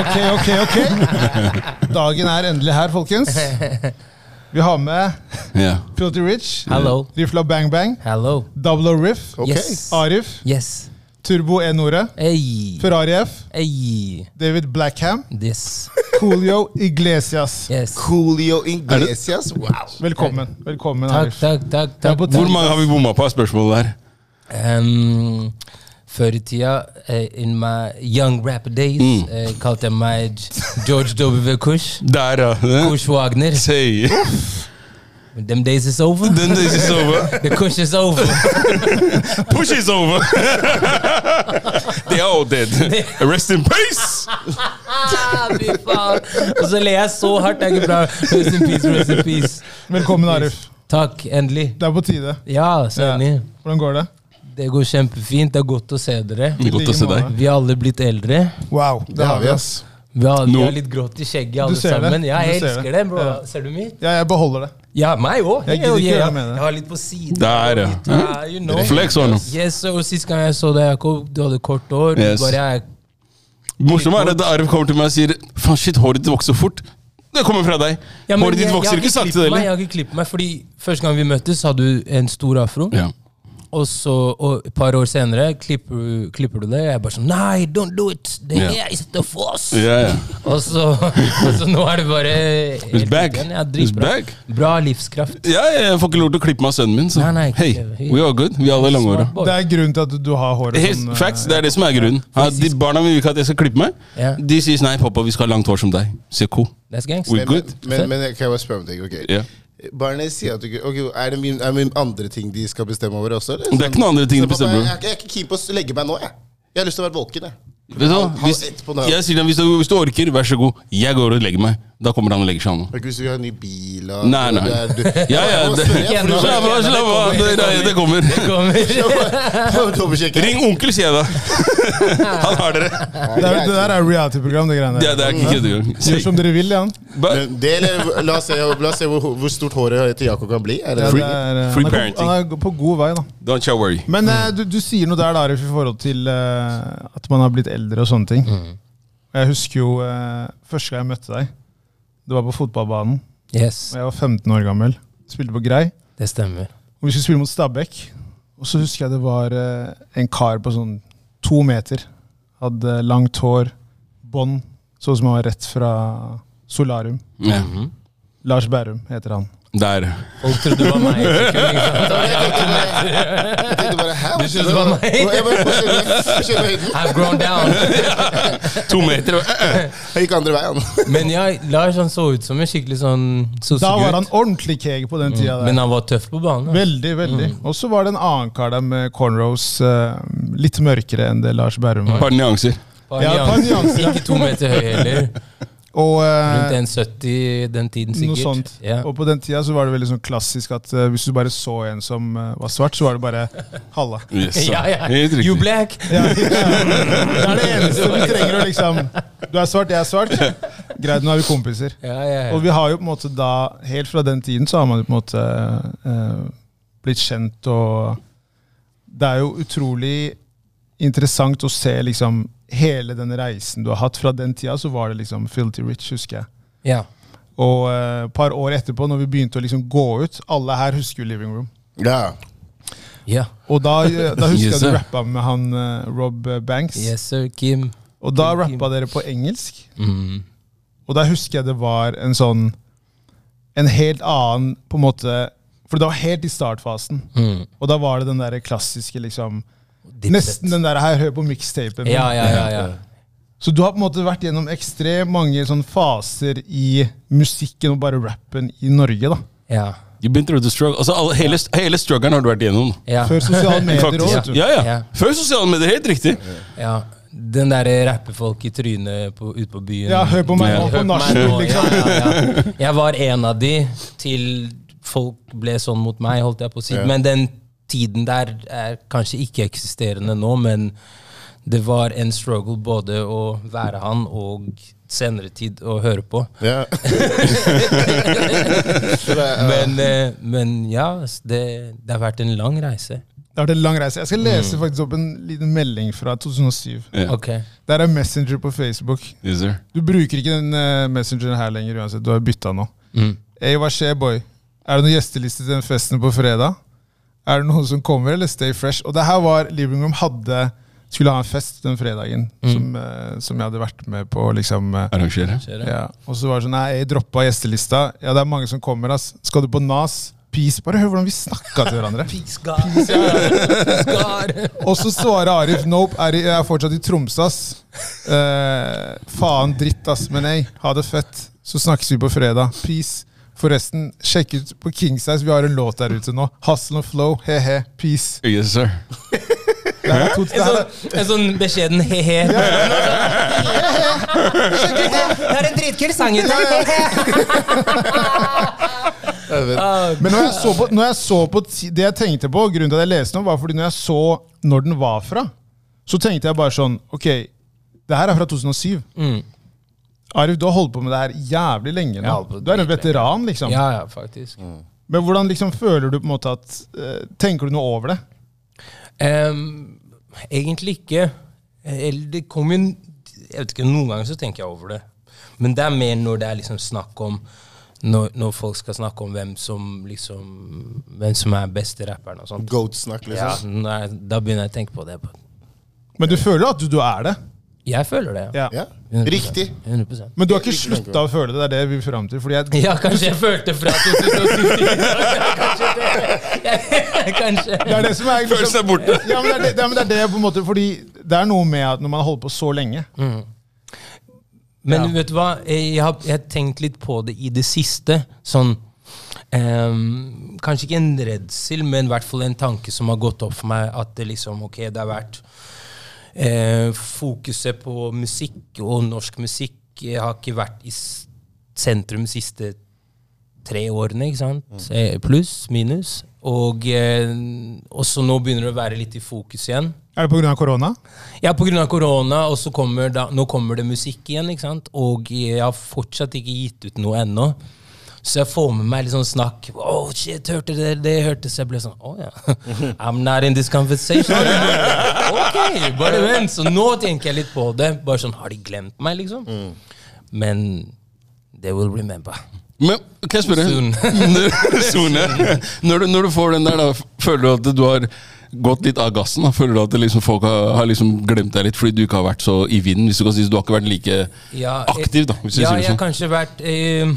Ok, ok, ok. Dagen er endelig her, folkens. Vi har med Yeah. Filty Rich, Hello. Rifla Bang Bang, Hello. Double O Riff, Ok. Yes. Arif, Yes. Turbo E-Nore, Hey. Ferrari F, Hey. David Blackham, This. Coolio Iglesias. Yes. Coolio Iglesias. Wow. Velkommen. Velkommen, Takk, Arif. takk, takk. Takk. Hvor mange har vi bomma på? er Spørsmålet der. Um, før i tida, uh, in my young rap days, Mm. uh, kalte jeg meg George W. Kush. Der, ja. Kush Wagner. Say. Them days is over. Den days is over. The Kush is over. Push is over. They are all dead. Rest in peace. Ah, Fy faen. Og så ler jeg så hardt. Det er ikke bra. Rest in peace, rest in peace. Velkommen, Arif. Takk, endelig. Det er på tide. Ja, Senni. Hvordan går det? Det går kjempefint. Det er godt å se dere. Det er Godt å se deg. Vi har alle blitt eldre. Wow, Det har vi, ass. Vi har, vi har litt grått i skjegget, alle sammen. Ja, jeg Du elsker det. det, bro. Ja. Ser du mitt? Ja, jeg beholder det. Ja, meg òg. Jeg jeg, det. Jeg har litt på siden. Der, ja. Litt, uh, you know. Flex on. Yes, og Sist gang jeg så deg, Jakob, du hadde kort hår. Yes. Bare jeg Morsomt er at Arv kommer til meg og sier Faen, shit, håret ditt vokser fort. Det kommer fra deg. Ja, men håret ditt jeg- jeg vokser ikke sakte. Jeg har ikke klippet meg, fordi Første gang vi møttes, hadde du en stor afro. Ja. Og så, og et par år senere klipper, du- klipper du det. Jeg er bare sånn Nei, don't do it! Det Ja. er ikke for oss! yeah. ja. Og, så, og så nå er det bare It's back. Ja, It's back. Bra livskraft. Ja, ja, jeg får ikke lov til å klippe meg av sønnen min, så Nei, nei, hey, we are good. Vi er alle langhåra. Det er grunnen til at du har håret sånn. eh, facts, det er det som er grunnen. Ja, de barna vil ikke at jeg skal klippe meg. De sier nei, pappa, vi skal ha langt hår som deg. Se cool. That's gangster. We're good. men, men, men kan jeg bare spørre om ting? ok? Barnet sier at du ikke ok, Er det min, er min andre ting de skal bestemme over også? Eller? Det er ikke noen andre ting de bestemmer jeg, over. jeg er ikke keen på å legge meg nå, jeg. Jeg har lyst til å være våken. jeg. Vet du hva? Hvis, jeg sier hvis, du- hvis du orker, vær så god. Jeg går og legger meg. Da kommer han og legger seg an. Ikke hvis du har en ny bil og Nei, nei. Du Ja, ja, det- Slapp av, slapp av. Det, det, det kommer. Kommer. Ring onkel, sier jeg da. Han har dere. Det, er, det der er reality-program, det greiene der. det er ikke kødd. Gjør som dere vil, Jan. Ba- Men det, eller, la oss se, la oss se hvor, hvor stort håret til Jakob kan bli. Er det, Free- det er, eh, free parenting. han er på god vei, da. Don't you worry. Men eh, du, du sier noe der, da, Arif, i forhold til uh, at man har blitt eldre og sånne ting. Mm. Jeg husker jo eh, første gang jeg møtte deg. Det var på fotballbanen. Yes, og Jeg var 15 år gammel. Spilte på Grei. det stemmer. Og vi skulle spille mot Stabæk. Og så husker jeg det var eh, en kar på sånn to meter. Hadde langt hår, bånd, sånn som han var rett fra Solarium. Ja. Lars Bærum heter han. Der. Folk trodde det var meg. et? Jeg tenkte bare, hæ? Du syntes det var meg? Jeg bare. I've grown down. To meter. og-. Jeg gikk andre veien. Men ja, Lars han så ut som en skikkelig sånn Da var han ordentlig keeg på den tida. Men han var tøff på banen. da. Veldig, veldig. Og så var det en annen kar der med cornrows, eh, litt mørkere enn det Lars Bærum var. Par nyanser. Par Ja, par nyanser. nyanser, ja. Ikke to meter høy heller. Og, Rundt eh, 1,70 den tiden sikkert. noe sånt. Ja. Og på den tida så var det veldig sånn klassisk at uh, hvis du bare så en som uh, var svart, så var det bare halla. Yes, Ja, ja. You black? Ja, ja. Det er det eneste vi trenger å liksom Du er svart, jeg er svart. Greit, nå er vi kompiser. Ja, ja, Og vi har jo på en måte da, helt fra den tiden, så har man jo på en måte uh, blitt kjent, og det er jo utrolig interessant å se liksom hele den reisen du har hatt. Fra den tida så var det liksom Filty Rich, husker jeg. ja. Og et et par år etterpå, når vi begynte å liksom gå ut Alle her husker jo Living Room. Ja. ja. Og da, da husker Yes, jeg du rappa med han uh, Rob Banks. Yes, sir, Kim. Og da Kim, Kim. rappa dere på engelsk. Mm. Og da husker jeg det var en sånn En helt annen på en måte For det var helt i startfasen. Mm. Og da var det den der klassiske liksom. Nesten den der her, hør på mixtapen. Ja, ja, ja. ja. Så du har på en måte vært gjennom ekstremt mange sånn faser i musikken og bare rappen i Norge. da. ja. You've been through the struggle. Altså, alle, hele, hele struggeren har du vært gjennom. ja. Før sosiale medier òg, Ja. Ja, ja. Før sosiale medier. Helt riktig. ja. Den derre rappefolk i trynet på, ute på byen. Ja, hør på meg nå på på nachspiel, liksom. ja, ja, ja. Jeg var en av de til folk ble sånn mot meg, holdt jeg på å si. Ja. Men den tiden der er kanskje ikke-eksisterende nå, men det var en struggle både å være han og senere tid å høre på. ja. Men, eh, men ja, det, det har vært en lang reise. Det har vært en lang reise. Jeg skal lese faktisk opp en liten melding fra 2007. Yeah. Okay. Der er Messenger på Facebook. Yes. Du bruker ikke den eh, Messengeren her lenger uansett. Du har bytta nå. Mm. Hey, hva skjer, boy? Er det noen gjesteliste til den festen på fredag? Er det noen som kommer, eller stay fresh? Og det her var Living Room hadde skulle ha en fest den fredagen som, eh, som jeg hadde vært med på. liksom... eh, Arrangere. Ja. Og så var det sånn Nei, jeg droppa gjestelista. Ja, det er mange som kommer, ass. Skal du på NAS? Peace. Bare hør hvordan vi snakka til hverandre. Peace God. Peace God. Og så svarer Arif Nope, er jeg er fortsatt i Tromsø, ass. Eh, faen, dritt, ass. Men nei, ha det fett. Så snakkes vi på fredag. Peace. Forresten, sjekk ut på Kingsize, vi har en låt der ute nå. Hustle and flow, he-he, peace. Yes, sir. En sånn, en sånn beskjeden he-he. Det er en dritkul sang ute. men når jeg, så på, når jeg så på ti- Det jeg tenkte på, grunnen til at jeg leste den, var fordi når jeg så når den var fra, så tenkte jeg bare sånn Ok, det her er fra 2007. Mm. Arif, du har holdt på med det her jævlig lenge nå. Du er en veteran, liksom. Ja, ja, faktisk. Men hvordan liksom føler du på en måte at uh, Tenker du noe over det? Um, egentlig ikke. Eller det kommer jo Jeg vet ikke, Noen ganger så tenker jeg over det. Men det er mer når det er liksom snakk om når, når folk skal snakke om hvem som liksom Hvem som er beste rapperen og sånt. Goat-snakk, Ja, liksom. nei, da begynner jeg å tenke på det. Men du føler at du, du er det? Jeg føler det. Ja. Ja, 100%. Riktig. 100%. Men du har ikke slutta å føle det? Det er det vi vil fram til. Fordi jeg, Ja, kanskje jeg følte fra 2010. Kanskje det. Kanskje. det er det som er Følelsen er borte. Ja, men det er det, det, er- det på en måte Fordi det er noe med at når man har holdt på så lenge Men Ja. vet du hva? Jeg har, jeg har tenkt litt på det i det siste. Sånn um, Kanskje ikke en redsel, men i hvert fall en tanke som har gått opp for meg. At det liksom, ok, det har vært Fokuset på musikk og norsk musikk eh, har ikke vært i sentrum de siste tre årene, ikke sant? Eh, Pluss, minus. Og, eh, og så nå begynner det å være litt i fokus igjen. Er det pga. korona? Ja, pga. korona, og så kommer da, nå kommer det musikk igjen. ikke sant? Og jeg har fortsatt ikke gitt ut noe ennå. Så jeg får med meg litt sånn snakk. Oh, shit, hørte det, det Så Jeg ble sånn oh, ja. I'm not in this conversation. ok, bare vent. Så nå tenker jeg litt på det. Bare sånn Har de glemt meg, liksom? Men they will remember. Men kan jeg spørre. Når, du- når du får den der, da, føler du at du har gått litt av gassen? Da? Føler du at liksom, folk har, har liksom glemt deg litt fordi du ikke har vært så i vinden? Hvis du kan si så Du har ikke vært like Ja, aktiv, da, ja, sier det jeg har sånn. kanskje vært eh,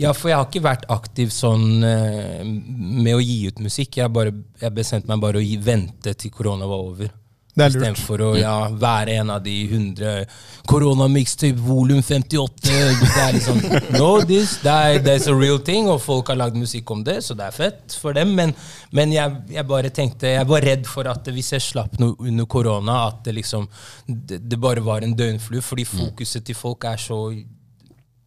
Ja, for jeg har ikke vært aktiv sånn eh, med å gi ut musikk. Jeg, bare, jeg bestemte meg bare å gi, vente til korona var over. Det er lurt. Istedenfor å ja, være en av de 100 koronamiks til volum 58. Det er liksom No, this, er, that's a real thing, og folk har lagd musikk om det, så det er fett for dem. Men, men jeg, jeg bare tenkte Jeg var redd for at hvis jeg slapp noe under korona, at det liksom Det, det bare var en døgnflue, fordi fokuset til folk er så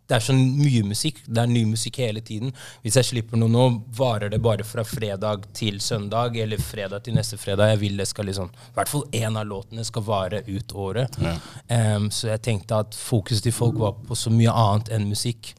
det er så mye musikk. Det er ny musikk hele tiden. Hvis jeg slipper noe nå, varer det bare fra fredag til søndag, eller fredag til neste fredag. Jeg vil det skal liksom I hvert fall én av låtene skal vare ut året. Em, så jeg tenkte at fokuset til folk var på så mye annet enn musikk.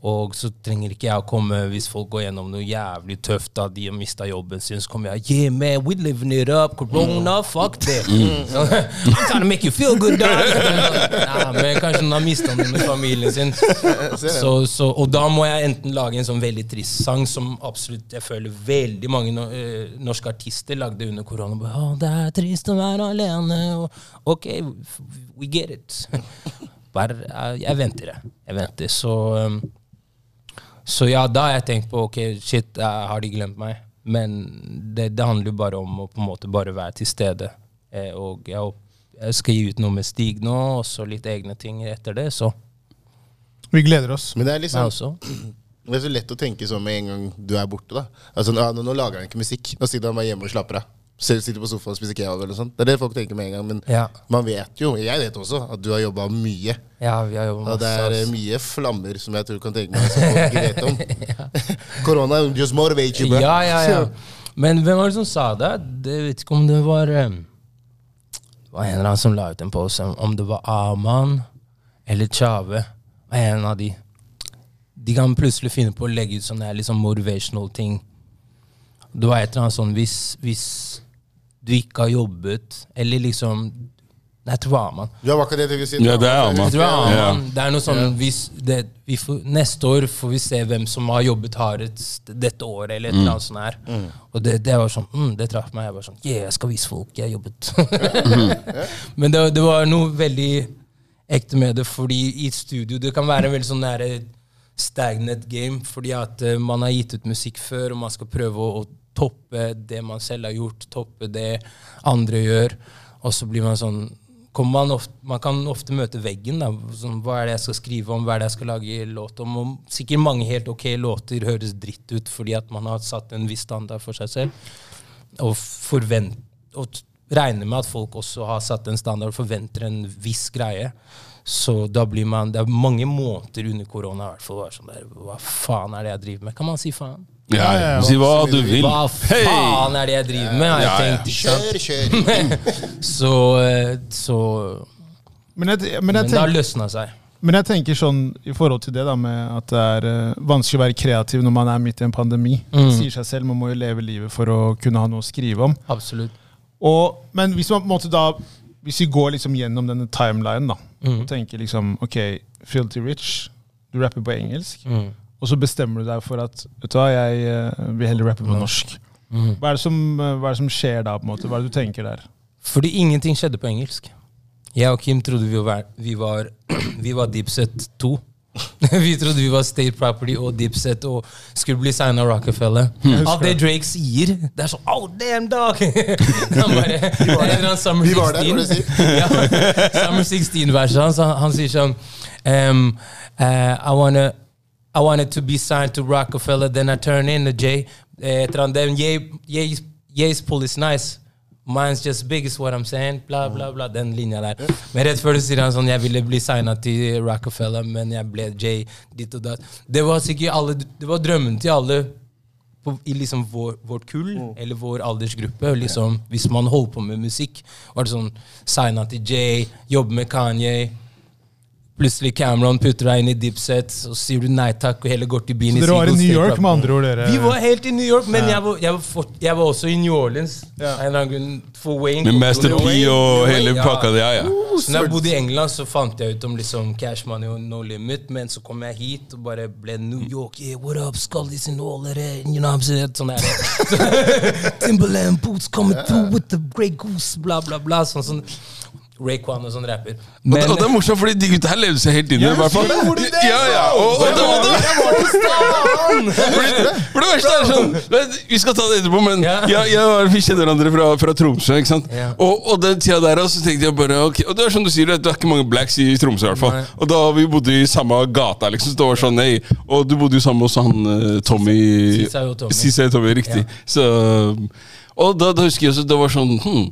Og så trenger ikke jeg å komme hvis folk går gjennom noe jævlig tøft, da de har mista jobben sin. Så kommer jeg Yeah, man, we living it up. Corona, fuck det. Mm. I'm trying to make you feel good, dog. Nei, men kanskje noen har mista noen i familien sin. Så, så, og da må jeg enten lage en sånn veldig trist sang, som absolutt jeg føler veldig mange no, eh, norske artister lagde under korona. Oh, det er trist å være alene. Og, ok, we get it. Bare, eh, jeg venter, jeg. Jeg venter. Så um, så ja, da har jeg tenkt på ok, shit, har de glemt meg? Men det, det handler jo bare om å på en måte bare være til stede. Eh, og jeg, jeg skal gi ut noe med Stig nå, og så litt egne ting etter det. Så Vi gleder oss. Men det er liksom også. Det er så lett å tenke sånn med en gang du er borte. da Altså, nå, nå lager han ikke musikk. Nå sitter han bare hjemme og slapper av. Selv sitter på sofaen og spiser kebab. eller sånt Det er det folk tenker med en gang. Men Ja. man vet jo, jeg vet også, at du har jobba mye. Ja, vi har jobbet Og det er eh, mye flammer som jeg tror du kan tenke meg som folk vet om. Korona just motivate you, bro. Ja, ja, ja. Men hvem var det som sa det? Jeg vet ikke om det var eh, Det var en eller annen som la ut en post om om det var Aman eller Tjave. En av de. De kan plutselig finne på å legge ut sånne liksom motivational ting. Det var et eller annet sånn hvis, hvis du ikke har jobbet, eller liksom Nei, jeg tror det er man. Ja, hva kan det til å si? Ja, det er Aman. Jeg tror det er Ja. man. Det er noe sånn hvis det, vi får, Neste år får vi se hvem som har jobbet hardest dette året, eller et eller annet sånt her. Og det, det var sånn mm, Det traff meg. Jeg var sånn Yeah, jeg skal vise folk jeg har jobbet. Men det, det var noe veldig ekte med det, fordi i studio Det kan være en veldig sånn nære stagnant game, fordi at eh, man har gitt ut musikk før, og man skal prøve å, å toppe det man selv har gjort, toppe det andre gjør, og så blir man sånn man, ofte, man kan ofte møte veggen. Da. Sånn, hva er det jeg skal skrive om, hva er det jeg skal lage låt om? Og sikkert mange helt ok låter høres dritt ut fordi at man har satt en viss standard for seg selv. Og, forvent, og regner med at folk også har satt en standard og forventer en viss greie. Så da blir man Det er mange måneder under korona i hvert fall sånn der, Hva faen er det jeg driver med? Kan man si faen? Ja, ja. Si hva du vil. Hva faen er det jeg driver med? Har jeg Ja, ja. tenkt, ikke sant? Kjør, kjør. Så, eh, så Men jeg, men jeg Men det har løsna seg. men jeg tenker sånn i forhold til det da med at det er uh, vanskelig å være kreativ når man er midt i en pandemi. Mm. Sier seg selv, Man må jo leve livet for å kunne ha noe å skrive om. Absolutt. Og, men hvis man på en måte da Hvis vi går liksom gjennom denne timelinen da Mm. og tenker liksom Ok, Filty Rich, du rapper på engelsk. Mm. Og så bestemmer du deg for at vet du hva, jeg eh, vil heller rappe på norsk. Mm. Hva er, det som, eh, hva er det som skjer da? på en måte? Hva er det du tenker der? Fordi ingenting skjedde på engelsk. Jeg og Kim trodde vi var, vi var, vi var Dipset 2. vi trodde vi var State Property og Dipset og skulle bli signa Rockefeller. Alt det Drake sier, det er sånn Oh, damn, dog! han bare, det er en eller annen Summer Vi var der, 16. var det å ja, Summer 16-verset hans. Han, han sier sånn um, uh, I wanna I wanted to be signed to Rockefeller, then I turned in to Jay. Eh, etter han, then Ye, Ye's, Ye's pull is nice. Mine's just big is what I'm saying. Bla, bla, bla. Den linja der. Men rett før det sier han sånn Jeg ville bli signa til Rockefeller, men jeg ble Jay. Ditt og datt. Det var sikkert alle Det var drømmen til alle på, i liksom vår, vårt kull, eller vår aldersgruppe. Liksom, Hvis man holdt på med musikk, var det sånn Signa til Jay, jobbe med Kanye. Plutselig Cameron putter deg inn i Dipset, så sier du nei takk, og heller går til byen Så dere var i New York, med andre ord? dere? Vi var helt i New York, men jeg, var, jeg, var for, jeg var også i New Orleans. Ja. En eller annen grunn for Wayne. Med Master P og hele Ja. pakka der, ja. Så når jeg bodde i England, så fant jeg ut om liksom cash money og no limit. Men så kom jeg hit og bare ble New York. Yeah, what up, Scullies and all of that. You know what I'm saying? Sånn der. Timberland boots coming through with the great Goose, bla, bla, bla. Sånn sånn Rayquan og sånn rapper. Og det, og det er morsomt, fordi de gutta her levde seg helt inn i. Ja, ja, og, og, det- fordi, For det verste er sånn Vi skal ta det etterpå, men Ja. jeg, jeg, vi kjenner hverandre fra, fra Tromsø. ikke sant? Ja. Og, og den tida der så tenkte jeg bare ok, Og det er som du sier, det er ikke mange blacks i Tromsø. i hvert fall Nei. Og da vi bodde i samme gata, liksom, så det var sånn nei, Og du bodde jo sammen med han eh, Tommy Sisay og Tommy. Sisai og Tommy, riktig. Så, og da, da husker jeg også det var sånn hm,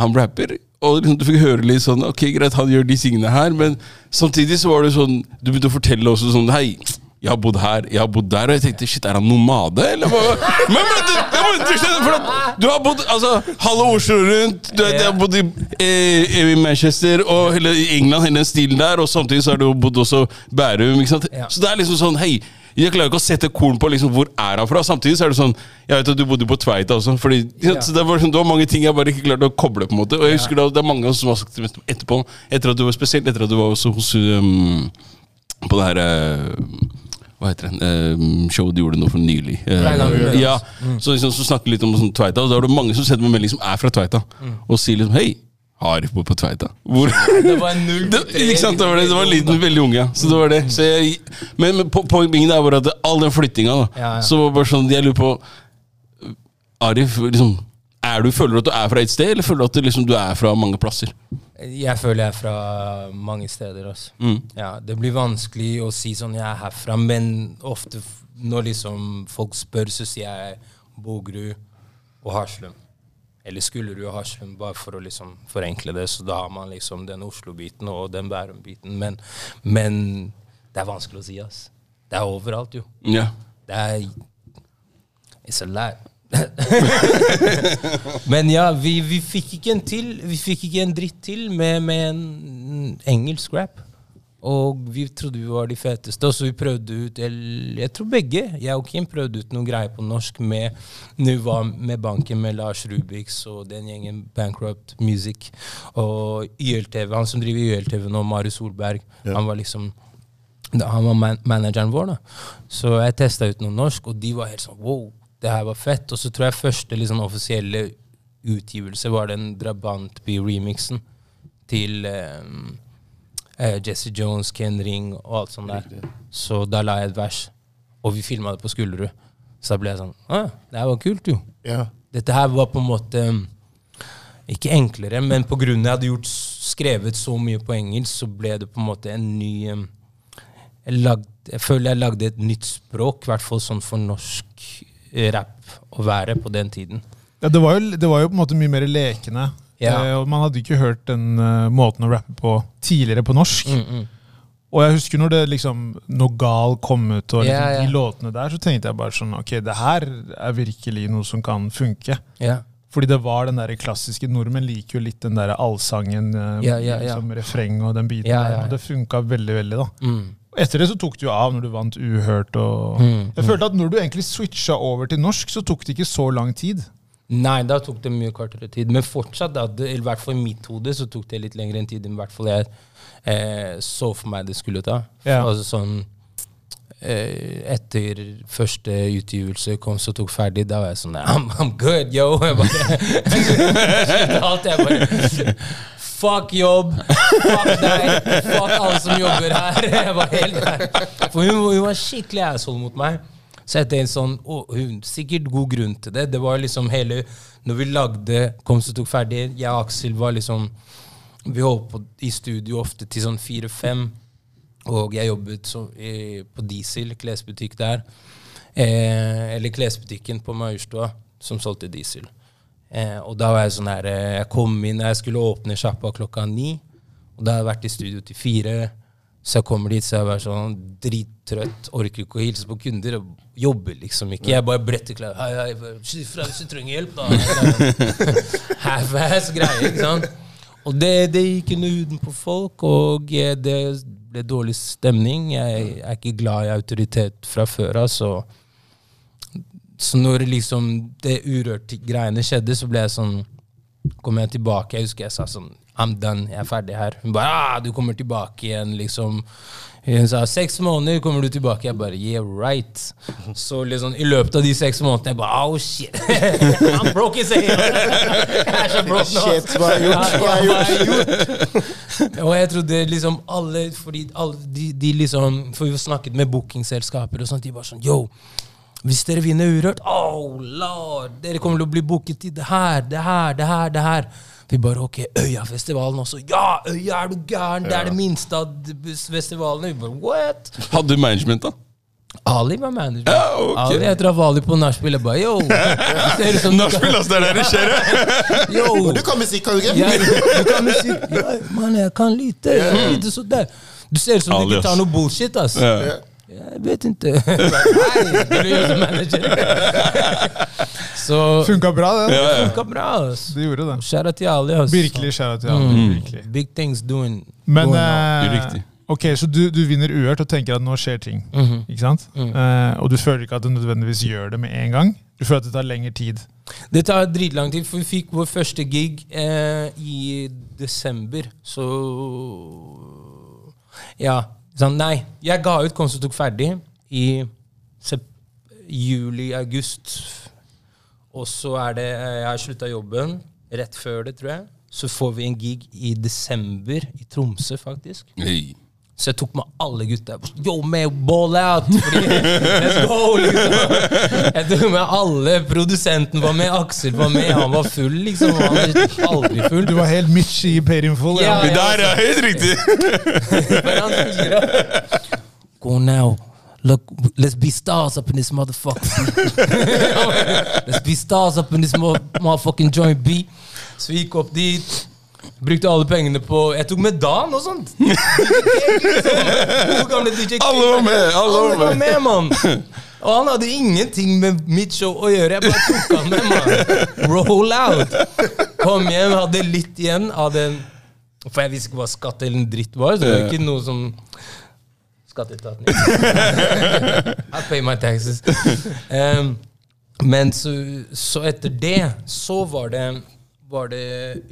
Han rapper. Og du fikk høre litt sånn Ok, greit, han gjør de tingene her, men samtidig så var det sånn Du begynte å fortelle også sånn Hei, jeg har bodd her, jeg har bodd der, og jeg tenkte shit, er han nomade, eller hva? Men, men du, må, du, skjønner, du har bodd altså, halve Oslo rundt, du, jeg har bodd i, eh, i Manchester og hele England, hele den stilen der, og samtidig så har du bodd også Bærum, ikke sant? Så det er liksom sånn, hei, jeg klarer ikke å sette korn på liksom hvor er han fra. Samtidig så er det sånn Jeg vet at du bodde på Tveita også. Fordi, Ja. så det, var sånn, det var mange ting jeg bare ikke klarte å koble. på en måte Og jeg husker da, Det er mange som har sagt etterpå, etter at du var spesielt etter at du var også hos um, På det her uh, hva heter det? Um, showet du gjorde nå for nylig. Uh, ja, mm. så, liksom, så snakker vi litt om sånn Tveita, og da er det mange som sender meg melding som er fra Tveita, og sier liksom Hei, Arif bor på Tveita. Hvor Det var null det, ikke sant, det var det, det var en liten, veldig unge. Så det var det. Så jeg, men, men po- poenget er bare at all den flyttinga, da, Ja, ja. så var bare sånn Jeg lurer på Arif, liksom er du, Føler du at du er fra et sted, eller føler du at du, liksom, du er fra mange plasser? Jeg føler jeg er fra mange steder. Altså. Mm. Ja, det blir vanskelig å si sånn jeg er herfra, men ofte når liksom folk spør, så sier jeg Bogerud og Haslum. Eller skulle du ha Haslum, bare for å liksom forenkle det. Så da har man liksom den Oslo-biten og den Bærum-biten. Men, men det er vanskelig å si, ass. Det er overalt, jo. Ja. Det er It's a lie. Men ja, vi, vi fikk ikke en til Vi fikk ikke en dritt til med, med en engelsk rap. Og vi trodde vi var de feteste, og så vi prøvde ut Jeg tror begge, jeg og Kim, prøvde ut noen greier på norsk med Nuva, med banken med Lars Rubiks og den gjengen Bankrupt Music. Og YLTV, han som driver YLTV nå, Marius Solberg, han var liksom han var man manageren vår, da. Så jeg testa ut noe norsk, og de var helt sånn wow, det her var fett. Og så tror jeg første liksom, offisielle utgivelse var den Drabantby-remixen til eh, eh, Jesse Jones, Ken Ring og alt sånt der. Så da la jeg et vers, og vi filma det på Skullerud. Så da ble jeg sånn ah, det her var kult, jo. Ja. Dette her var på en måte um, ikke enklere, men pga. jeg hadde gjort, skrevet så mye på engelsk, så ble det på en måte en ny um, jeg, lagde, jeg føler jeg lagde et nytt språk, i hvert fall sånn for norsk eh, rap å være på den tiden. Ja, det, var jo, det var jo på en måte mye mer lekende. Ja. Eh, og man hadde ikke hørt den eh, måten å rappe på tidligere på norsk. Mm, mm. Og jeg husker når det liksom Nogal kom ut, og liksom, yeah, yeah. de låtene der, så tenkte jeg bare sånn Ok, det her er virkelig noe som kan funke. Yeah. Fordi det var den der klassiske Nordmenn liker jo litt den der allsangen, eh. Liksom, refreng og den biten der. Og det funka veldig, veldig, da. Mm. Etter det så tok det jo av når du vant Uhørt og Mm, Jeg følte at når du egentlig switcha over til norsk, så tok det ikke så lang tid. Nei, da tok det mye kortere tid. Men fortsatt, da, det, i hvert fall i mitt hode, så tok det litt lengre enn tid enn i hvert fall jeg eh, så for meg det skulle ta. Ja. Altså sånn eh, Etter første utgivelse kom, så tok ferdig, da var jeg sånn I'm, I'm good, yo! Jeg bare alt, jeg bare Fuck jobb! Fuck deg! Fuck alle som jobber her! Jeg var helt der. For hun, hun var skikkelig asshole mot meg. Jeg tenkte sånn, og hun, Sikkert god grunn til det. Det var liksom hele Når vi lagde Kom så tok ferdig, jeg og Aksel var liksom Vi holdt på i studio ofte til sånn fire-fem. Og jeg jobbet så, i, på Diesel, klesbutikk der. Eh, eller klesbutikken på Maurstua, som solgte diesel. Eh, og da var jeg sånn her eh, Jeg kom inn, jeg skulle åpne sjappa klokka ni. Og da hadde jeg vært i studio til fire. Så jeg kommer dit, så jeg er sånn drittrøtt, orker ikke å hilse på kunder. og Jobber liksom ikke. Jeg bare bretter klær. Hei, hei, si hvis du trenger hjelp, da. Half-ass greier, ikke sant. Og det, det gikk under huden på folk, og det ble dårlig stemning. Jeg er ikke glad i autoritet fra før av, så Så når liksom det urørt-greiene skjedde, så ble jeg sånn Kom jeg tilbake, jeg husker jeg sa sånn I'm done, jeg er ferdig her. Hun bare ah, du kommer tilbake igjen, liksom. Hun sa seks måneder kommer du tilbake. Jeg bare yeah, right. Så liksom i løpet av de seks månedene jeg bare oh shit. I'm broke as hell. Jeg er så broke nå. Shit, hva har jeg gjort? Og jeg trodde liksom alle Fordi alle, de, de liksom For vi har snakket med bookingselskaper og sånt, de bare sånn Yo, hvis dere vinner Urørt Oh lord, dere kommer til å bli booket til det her, det her, det her, det her. Vi bare ok, Øyafestivalen også. Ja, Øya, er du gæren? Det er det minste av festivalene. Vi bare what? Hadde du management, da? Ali var manager. Ja, okay. Ali, jeg traff Ali på nachspiel. Jeg bare yo. Nachspiel, ass! Det er der det skjer! ja. Du kan musikk, kan du ikke? Ja, du kan musikk. Ja, mann, jeg kan lite. lite sådär. Du ser ut som Ali, du ikke tar noe bullshit, ass. Ja. Jeg vet ikke. Nei, du manager. Så Funka bra, det. Ja, ja. funka bra, ass. Det gjorde det. Shout til alle. ass. Virkelig skjæra til alle. Mm. Virkelig. Big things doing. Men going riktig. ok, så du, du vinner uhørt og tenker at nå skjer ting. Mhm. Ikke sant? Mm. Uh, og du føler ikke at du nødvendigvis gjør det med en gang. Du føler at det tar lengre tid. Det tar dritlang tid, for vi fikk vår første gig uh, i desember, så Ja. Sånn, nei. Jeg ga ut Konst tok ferdig i juli-august. Og så er det Jeg har slutta jobben rett før det, tror jeg. Så får vi en gig i desember i Tromsø, faktisk. Hey. Så jeg tok med alle gutta. Yo, man, ball out! Fordi, let's go, liksom. Jeg tok med alle. Produsenten var med, Aksel var med. Han var full, liksom. Han var aldri full. Du var helt Mitch i in Full. Ja, Det der er helt riktig! Men han sier Go now. Look, let's be stars up in this motherfucker. let's be stars up in this motherfucking joint B. Så vi gikk opp dit. Brukte alle pengene på Jeg tok med Dan og sånt. Gamle DJ Alle var med, alle var med, med, mann. Og han hadde ingenting med mitt show å gjøre. Jeg bare tok han med, mann. Roll out. Kom hjem, hadde litt igjen av den For jeg visste ikke hva skatt eller en dritt var, så det var ikke noe som Skatteetaten. I pay my taxes. Um, men så, så etter det, så var det, var det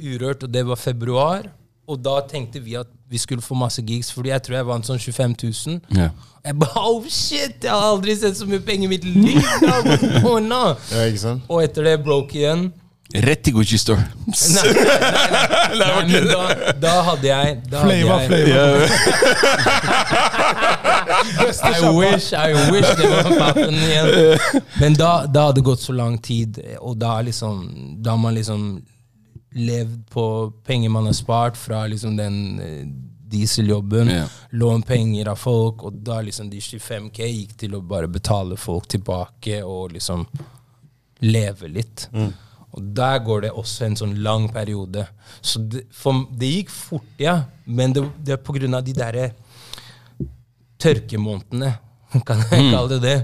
Urørt, og det var februar. Og da tenkte vi at vi skulle få masse gigs, fordi jeg tror jeg vant sånn 25 000. Ja. Jeg bare, oh shit, jeg har aldri sett så mye penger i mitt liv! da, oh, no. Ja, ikke sant? Og etter det broke igjen. Rett til Gucci Store. Nei, nei, nei, nei men da, da hadde jeg da hadde Flava, jeg- flava. I wish, I wish det var pappen igjen. Men da, da hadde det gått så lang tid, og da liksom Da man liksom levd på penger man har spart fra liksom den eh, dieseljobben. yeah. Lån penger av folk, og da liksom de 25K gikk til å bare betale folk tilbake og liksom leve litt. Og der går det også en sånn lang periode. Så det, for, det gikk fort, ja, men det, det er på grunn av de derre tørkemånedene, kan jeg kalle det det,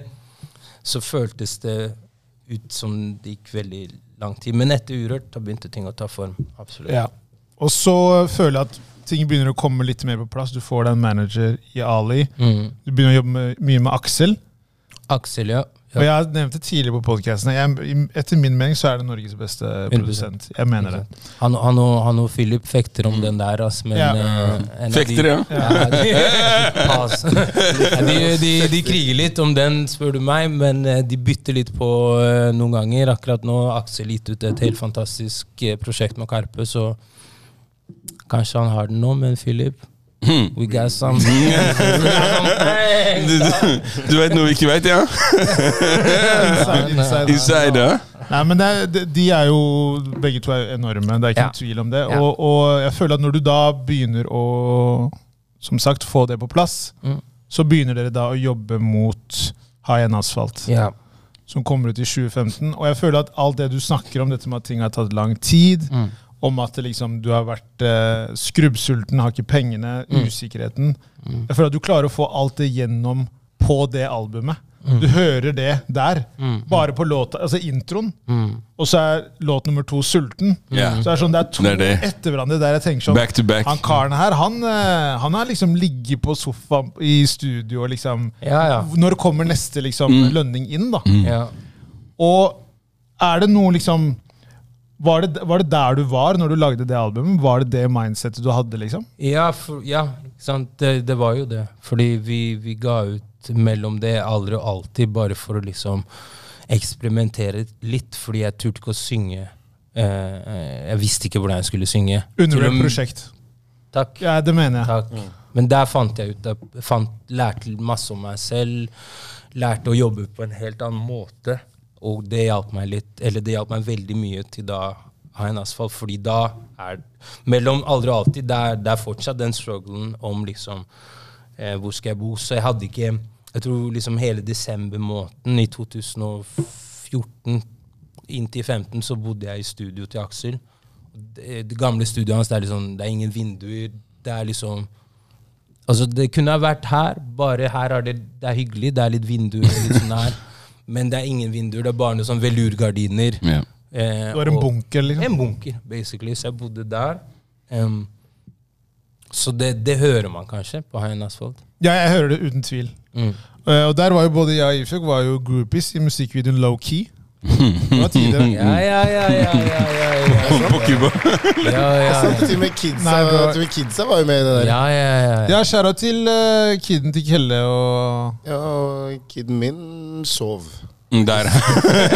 så føltes det ut som det gikk veldig lang tid. Men etter Urørt da begynte ting å ta form. Absolutt. Ja. Og så føler jeg at ting begynner å komme litt mer på plass. Du får deg en manager i Ali. Mm. Du begynner å jobbe med, mye med Aksel. Aksel, ja. Og jeg nevnte tidligere på podkasten. Etter min mening så er det Norges beste 100%. produsent. Jeg mener det. Han, han, og, han og Philip fekter om den der, ass, men Ja. uh, Fekter, ja. Ja, de, Ja, de, de, de kriger litt om den, spør du meg, men eh, de bytter litt på uh, noen ganger. Akkurat nå Aksel gitt ut et helt fantastisk prosjekt med Karpe, så kanskje han har den nå, men Philip We got some. Du, du, du vet noe vi ikke vet, ja? Inside, inside. Inside, ja? Nei, men det er, de- De er jo Begge to er enorme, det er ikke Ja. noen tvil om det. Ja. Og, og jeg føler at når du da begynner å som sagt, få det på plass, Mm. så begynner dere da å jobbe mot high end asfalt. Ja. som kommer ut i 2015. Og jeg føler at alt det du snakker om, dette med at ting har tatt lang tid, Mm. Om at liksom, du har vært eh, skrubbsulten, har ikke pengene, Mm. usikkerheten Jeg føler at du klarer å få alt det gjennom på det albumet. Du hører det der, Mm. bare på låta, altså introen. Mm. Og så er låt nummer to 'Sulten'. Yeah. Så det er sånn, det er to Det er det. etter hverandre der jeg tenker sånn Back to back. Han karen her, han, eh, han har liksom ligget på sofaen i studio og liksom Ja, ja. Når kommer neste liksom Mm. lønning inn, da? ja. Og er det noe liksom var det, var det der du var når du lagde det albumet? Var det det mindsettet du hadde, liksom? Ja, for, ja sant? Det, det var jo det. Fordi vi, vi ga ut mellom det aldri og alltid, bare for å liksom eksperimentere litt, fordi jeg turte ikke å synge. Eh, eh, jeg visste ikke hvordan jeg skulle synge. Under et prosjekt. Takk. Ja, det mener jeg. Takk. Men der fant jeg ut jeg fant, Lærte masse om meg selv. Lærte å jobbe på en helt annen måte. Og det hjalp meg litt Eller det hjalp meg veldig mye til da ha en asfalt, fordi da er Mellom aldri og alltid, det er, det er fortsatt den strugglen om liksom eh, Hvor skal jeg bo? Så jeg hadde ikke Jeg tror liksom hele desember måneden i 2014 inntil 15 så bodde jeg i studio til Aksel. Det, det gamle studioet hans, det er liksom Det er ingen vinduer. Det er liksom Altså, det kunne ha vært her, bare her er det, det er hyggelig, det er litt vinduer litt sånn her. Men det er ingen vinduer, det er bare noen sånn velurgardiner. Yeah. Eh, Det var en og- bunker, liksom. En bunker, basically. Så jeg bodde der. Um, så det, det hører man kanskje på High Asphalt. Ja, jeg hører det uten tvil. Mm. Uh, og der var jo både jeg og Ifjok var jo groupies i musikkvideoen Low Key. Det var tider. Ja, ja, ja, ja, ja, ja, ja. På Cuba. ja, ja, Så ja. til og med kidsa, Nei, bro. til og med kidsa var jo med i det der. ja, ja, ja, ja. Ja, skjæra til uh, kiden til Kelle og Ja, og kiden min sov. Mm, Der.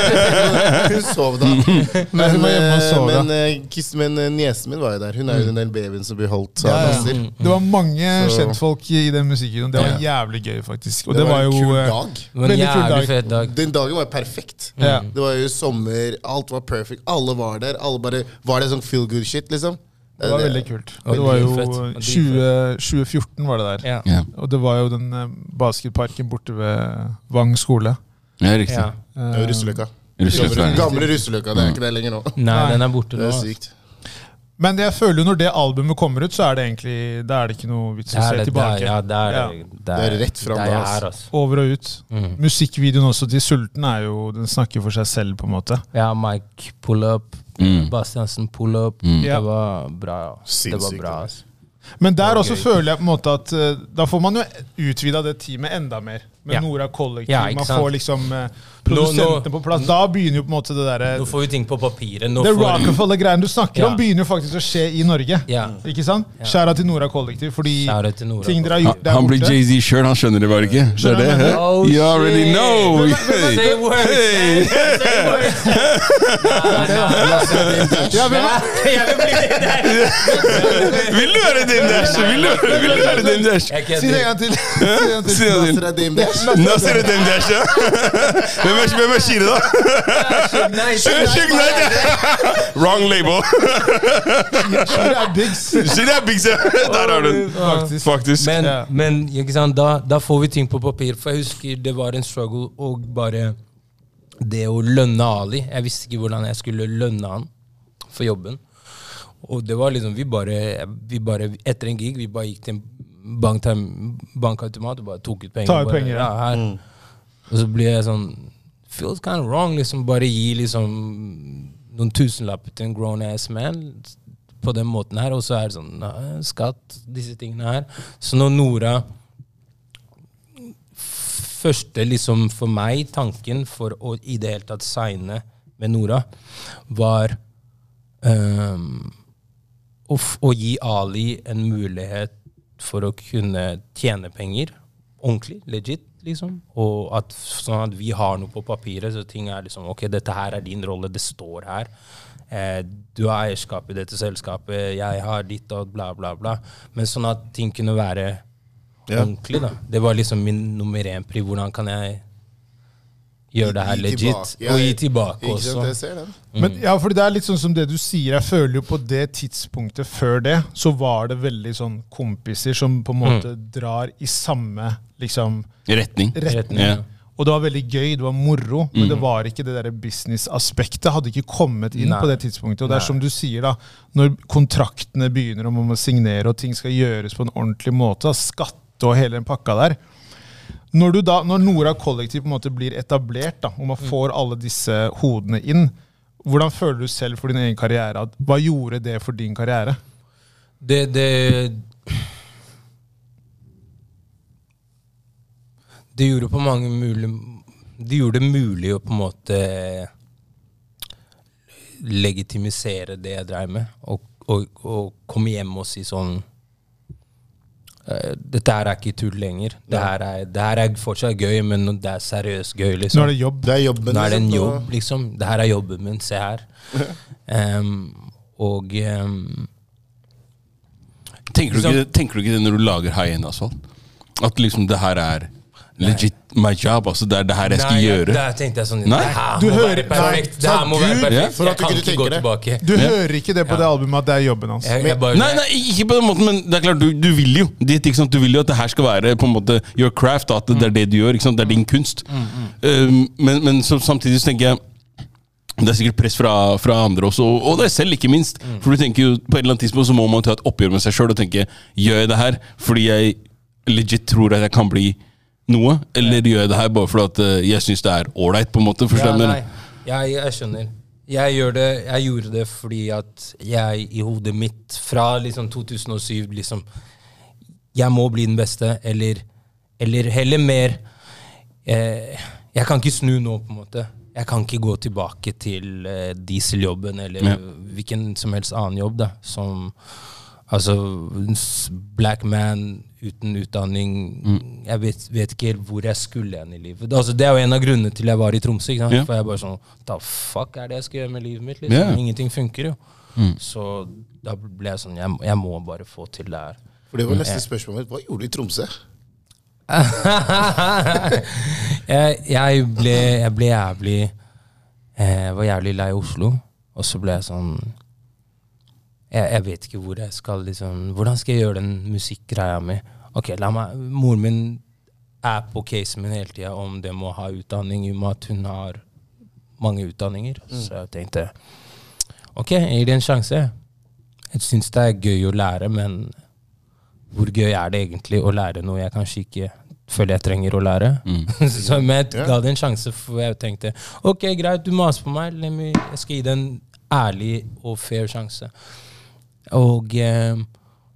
Hun sov da. Men, var eh, sov, men, eh, kiss- men eh, niesen min var jo der. Hun er jo den der babyen som blir holdt av Ja, ja. Nasser. Det var mange Så- kjentfolk i den musikken. Det var jævlig gøy, faktisk. Og Det, det, var, en jo kul dag. Det var en jævlig dag. fet dag. Den dagen var perfekt. Ja. Det var jo sommer, alt var perfect. Alle var der. Alle bare, Var det sånn feel good shit, liksom? Det var veldig kult. var Det var jo dritfett. Det var 20, 2014 var det der. Ja. Og det var jo den basketparken borte ved Vang skole. Ja, riktig. ja. Det var Russeløkka. Russeløkka. Gamle, gamle Russeløkka. Det er ikke det lenger nå. Nei, den er borte Det nå. er sykt. Men jeg føler jo når det albumet kommer ut, så er det egentlig Da er det ikke noe vits Det å se tilbake. det er- ja, det er Ja. det. Det er rett fram er ass. her, altså. Over og ut. Mm. Musikkvideoen også til Sulten er jo Den snakker for seg selv, på en måte. Ja, Mike pull up, Mm. Bastiansen pull up. Mm. Det var bra. Det var bra. ass. Men der også føler jeg på en måte at eh, da får man jo utvida det teamet enda mer. Med Ja. Nora Kollektiv. Ja, man får liksom uh, produsentene på plass. Da begynner jo på en måte det derre Nå får vi ting på papiret. Nå Det får, Rockefeller-greiene du snakker Ja. om, begynner jo faktisk å skje i Norge. Ja. Ikke sant? Skjæra til Nora Kollektiv, fordi Nora ting dere har gjort der han blir Jay-Z sjøl, han skjønner det bare ikke. Det er det? Oh, You already know! Say words, Ja, vil du høre din dash? Vil du, høre din dash? Si det en gang til. Si det en gang til. Si det du er din? Hvem er, hvem er Shire, da? Nei, Shire. Knight. Wrong label. Shire er Biggs. Shire er Big Sam. Der har du den. Faktisk. Faktisk. Men, men ikke sant, da, da får vi ting på papir. For jeg husker det var en struggle og bare det å lønne Ali. Jeg visste ikke hvordan jeg skulle lønne han for jobben. Og det var liksom, vi bare, vi bare Etter en gig vi bare gikk til en bankautomat og bare tok ut penger. Ta ut bare, penger, ja. ja. her. Og så blir jeg sånn Feels kind of wrong. liksom Bare gi liksom noen tusenlapper til en grown ass man på den måten her. Og så er det sånn nei, skatt, disse tingene her. Så når Nora Første liksom for meg, tanken for å i det hele tatt signe med Nora, var um, å, f å gi Ali en mulighet for å kunne tjene penger ordentlig, legit, liksom. Og at, sånn at vi har noe på papiret, så ting er liksom Ok, dette her er din rolle, det står her. Eh, du har eierskap i dette selskapet, jeg har ditt og bla, bla, bla. Men sånn at ting kunne være ordentlig, da. Det var liksom min nummer én-pri. Hvordan kan jeg gjøre det her legit? tilbake. Og gi tilbake også. den. Men ja, fordi det er litt sånn som det du sier. Jeg føler jo på det tidspunktet før det, så var det veldig sånn kompiser som på en måte drar i samme liksom Retning. retning. Ja. Og det var veldig gøy, det var moro, men det var ikke det business-aspektet. Hadde ikke kommet inn Nei. på det tidspunktet. Og det er som du sier, da, når kontraktene begynner og man må signere, og ting skal gjøres på en ordentlig måte, skatte og hele den pakka der. Når, du da, når Nora Kollektiv på en måte blir etablert, da, og man får alle disse hodene inn, hvordan føler du selv for din egen karriere? Hva gjorde det for din karriere? Det, det Det gjorde på mange mulig Det gjorde det mulig å på en måte legitimisere det jeg dreiv med, og, og, og komme hjem og si sånn Dette her er ikke tull lenger. Det her er, det her er fortsatt gøy, men det er seriøst gøy. liksom. Nå er det jobb. Det er jobben. Nå er det en liksom, jobb, liksom. Det her er jobben min. Se her. um, og um, Tenker du, ikke, tenker du ikke det når du lager high end asfalt? At liksom det her er legit my job? Altså det er det her jeg skal Nei, gjøre? Der tenkte jeg sånn Nei. Det her Du må hører- være perfekt. Det her må være du- perfekt. For at Jeg kan ikke gå det. tilbake. Du Ja. hører ikke det på det albumet at det er jobben hans. Jeg, jeg bare, Nei, nei, ikke på den måten, men det er klart, du, du vil jo dit, ikke sant? Du vil jo at det her skal være på en måte your craft, at det er det du gjør. ikke sant? Det er din kunst. Um, men men så, samtidig så tenker jeg det er sikkert press fra, fra andre også, og, og deg selv, ikke minst. For du tenker jo på et eller annet tidspunkt så må man ta et oppgjør med seg sjøl og tenke gjør jeg det her fordi jeg legit tror at jeg kan bli noe, eller gjør jeg det her bare fordi eh, jeg syns det er ålreit, på en måte? Ja, nei, jeg, jeg skjønner. Jeg, det, jeg gjorde det fordi at jeg i hodet mitt fra liksom 2007 liksom Jeg må bli den beste, eller, eller heller mer eh, Jeg kan ikke snu nå, på en måte. Jeg kan ikke gå tilbake til eh, dieseljobben eller Ja. hvilken som helst annen jobb. da Som Altså, black man uten utdanning Jeg vet, vet ikke helt hvor jeg skulle hen i livet. Altså, det er jo en av grunnene til jeg var i Tromsø. Ikke sant? Ja. For jeg bare sånn Da fuck er det jeg skal gjøre med livet mitt? Liksom? Yeah. Ingenting funker jo. Så da ble jeg sånn jeg, jeg må bare få til det her. For det var neste spørsmål mitt. Hva gjorde du i Tromsø? jeg, jeg, ble, jeg ble jævlig eh, Jeg var jævlig lei Oslo. Og så ble jeg sånn jeg, jeg vet ikke hvor jeg skal liksom Hvordan skal jeg gjøre den musikkgreia mi? Ok, la meg Moren min er på casen min hele tida om det med å ha utdanning, i og med at hun har mange utdanninger. Så jeg tenkte ok, jeg gir det en sjanse. Jeg syns det er gøy å lære, men hvor gøy er det egentlig å lære noe jeg kanskje ikke føler jeg trenger å lære? så men jeg ga det en sjanse, for jeg tenkte ok, greit, du maser på meg, jeg skal gi det en ærlig og fair sjanse. Og eh,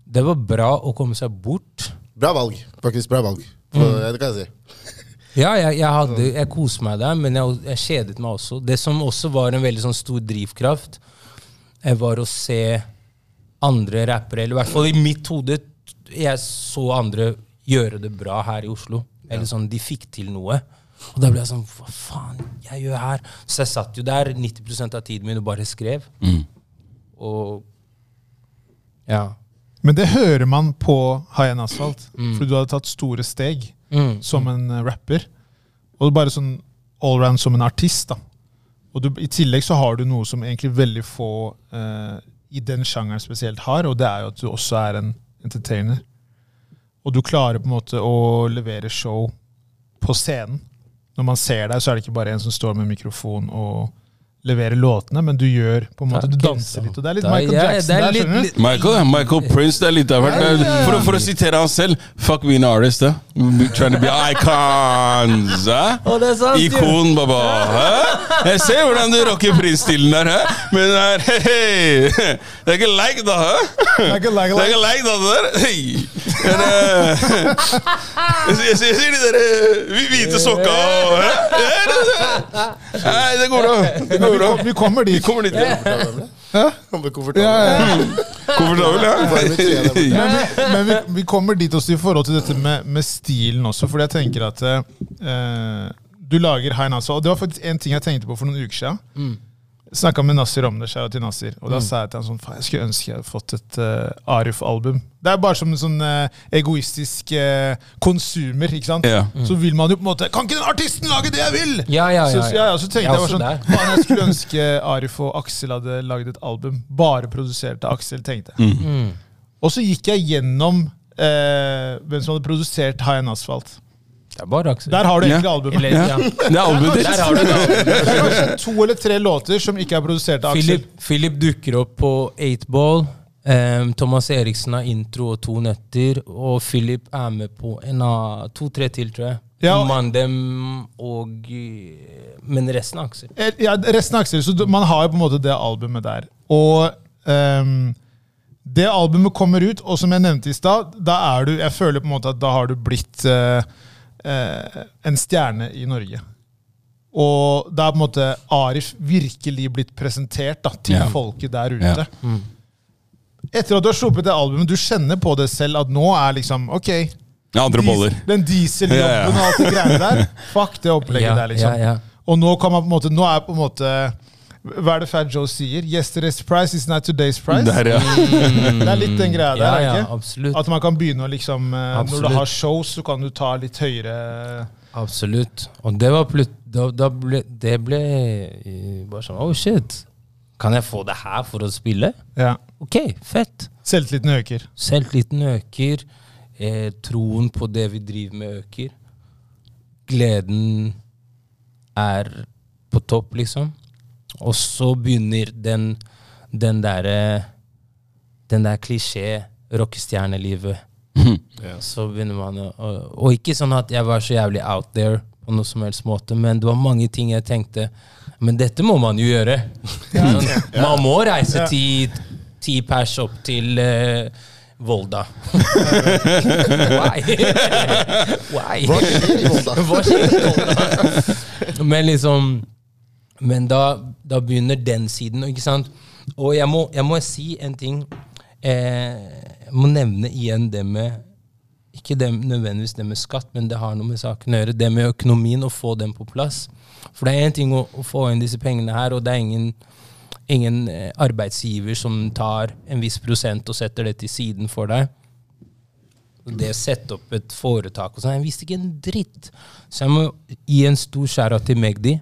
det var bra å komme seg bort. Bra valg. Faktisk bra valg. For, Det kan jeg si. Ja, jeg, jeg, hadde, jeg koste meg der, men jeg, jeg kjedet meg også. Det som også var en veldig sånn stor drivkraft, eh, var å se andre rappere, eller i hvert fall i mitt hode Jeg så andre gjøre det bra her i Oslo. Eller sånn, De fikk til noe. Og da ble jeg sånn Hva faen jeg gjør her? Så jeg satt jo der 90% av tiden min og bare skrev. Og ja. Men det hører man på High Asphalt, fordi du hadde tatt store steg Mm. som en eh, rapper. Og bare sånn allround som en artist. da. Og du, I tillegg så har du noe som egentlig veldig få eh, i den sjangeren spesielt har, og det er jo at du også er en entertainer. Og du klarer på en måte å levere show på scenen. Når man ser deg, så er det ikke bare en som står med mikrofon og leverer låtene, men du gjør på en måte, du danser litt. Og det er litt Da- Michael ja, Jackson det er der, litt- skjønner du? Michael, Michael Prince, det er litt av hvert. For, for å sitere han selv Fuck being an artist, da. We're Trying to be icons. Eh? Oh, det er sant. Ikon, baba. Eh? Jeg ser hvordan du rocker Prince-stilen der, eh? men det er, hey. hei. det er ikke like, da. hæ? Like, like, Det er ikke like, da, det der. Hey. Men, eh, jeg, jeg, jeg ser de der eh, hvite sokka og eh? Det- det- Nei, det går bra. Det kom. Vi kommer dit. Vi kommer dit. ja. Komfortabel. ja, borte. Men vi, vi kommer dit også i forhold til dette med, med stilen også, fordi jeg tenker at eh, du lager High Nasa, og det var faktisk en ting jeg tenkte på for noen uker siden. Jeg snakka med Nasir om det, kjære til Nasir, og da sa jeg til han sånn Faen, jeg skulle ønske jeg hadde fått et uh, Arif-album. Det er bare som en sånn uh, egoistisk konsumer, konsumer, ikke sant? Ja. Så vil man jo på en måte Kan ikke den artisten lage det jeg vil?! Ja, ja, ja, Så, ja, ja, så tenkte Jeg jeg, bare sånn. Faen, jeg skulle ønske Arif og Aksel hadde lagd et album bare produsert av Aksel, tenkte jeg. Mm. Og så gikk jeg gjennom eh, hvem som hadde produsert High Asphalt. Det er bare Aksel. Der har du Ja. egentlig albumet. Ja. Det er albumet ditt. Der har du det. Det er kanskje to eller tre låter som ikke er produsert av Aksel. Philip, Philip dukker opp på 8ball. Um, Thomas Eriksen har intro og to nøtter. Og Philip er med på en av to-tre til, tror jeg. Ja. Mandem og eh, Men resten av Aksel. Eh, Ja, resten av Aksel. Så man har jo på en måte det albumet der. Og um, det albumet kommer ut, og som jeg nevnte i stad, da er du Jeg føler på en måte at da har du blitt eh, eh, en stjerne i Norge. Og da er på en måte Arif virkelig blitt presentert da, til Ja. folket der ute. Ja. Etter at du har sluppet det albumet, du kjenner på det selv at nå er liksom Ok, Ja, andre boller. Den dieseljobben og alt det greiene der. Fuck det opplegget der, liksom. Og nå kan man på en måte Nå er på en måte Hva er det Fat Joe sier? Yesterday's price is not today's price. Der, ja. Det er litt den greia der, Ja, ja. At man kan begynne å liksom absolutt. Når du har shows, så kan du ta litt høyere Absolutt. Og det var plut... Da, da ble det ble eh, bare sånn Oh, shit. Kan jeg få det her for å spille? Ja. Ok, fett. Selvtilliten øker. Selvtilliten øker. Eh, troen på det vi driver med, øker. Gleden er på topp, liksom. Og så begynner den, den derre Den der klisjé rockestjernelivet. Så begynner man å og, og ikke sånn at jeg var så jævlig out there på noe som helst måte, men det var mange ting jeg tenkte Men dette må man jo gjøre. Man må reise ti, ti pers opp til uh, Volda. Why? Why? Hva skjer i Volda? Men liksom Men da, da begynner den siden, ikke sant? Og jeg må, jeg må si en ting. Eh, jeg må nevne igjen det med Ikke det, nødvendigvis det med skatt, men det har noe med saken å gjøre. Det med økonomien, å få den på plass. For det er én ting å, å få inn disse pengene her, og det er ingen ingen eh, arbeidsgiver som tar en viss prosent og setter det til siden for deg. Det å sette opp et foretak og sånn, Jeg visste ikke en dritt. Så jeg må gi en stor skjæra til Magdi.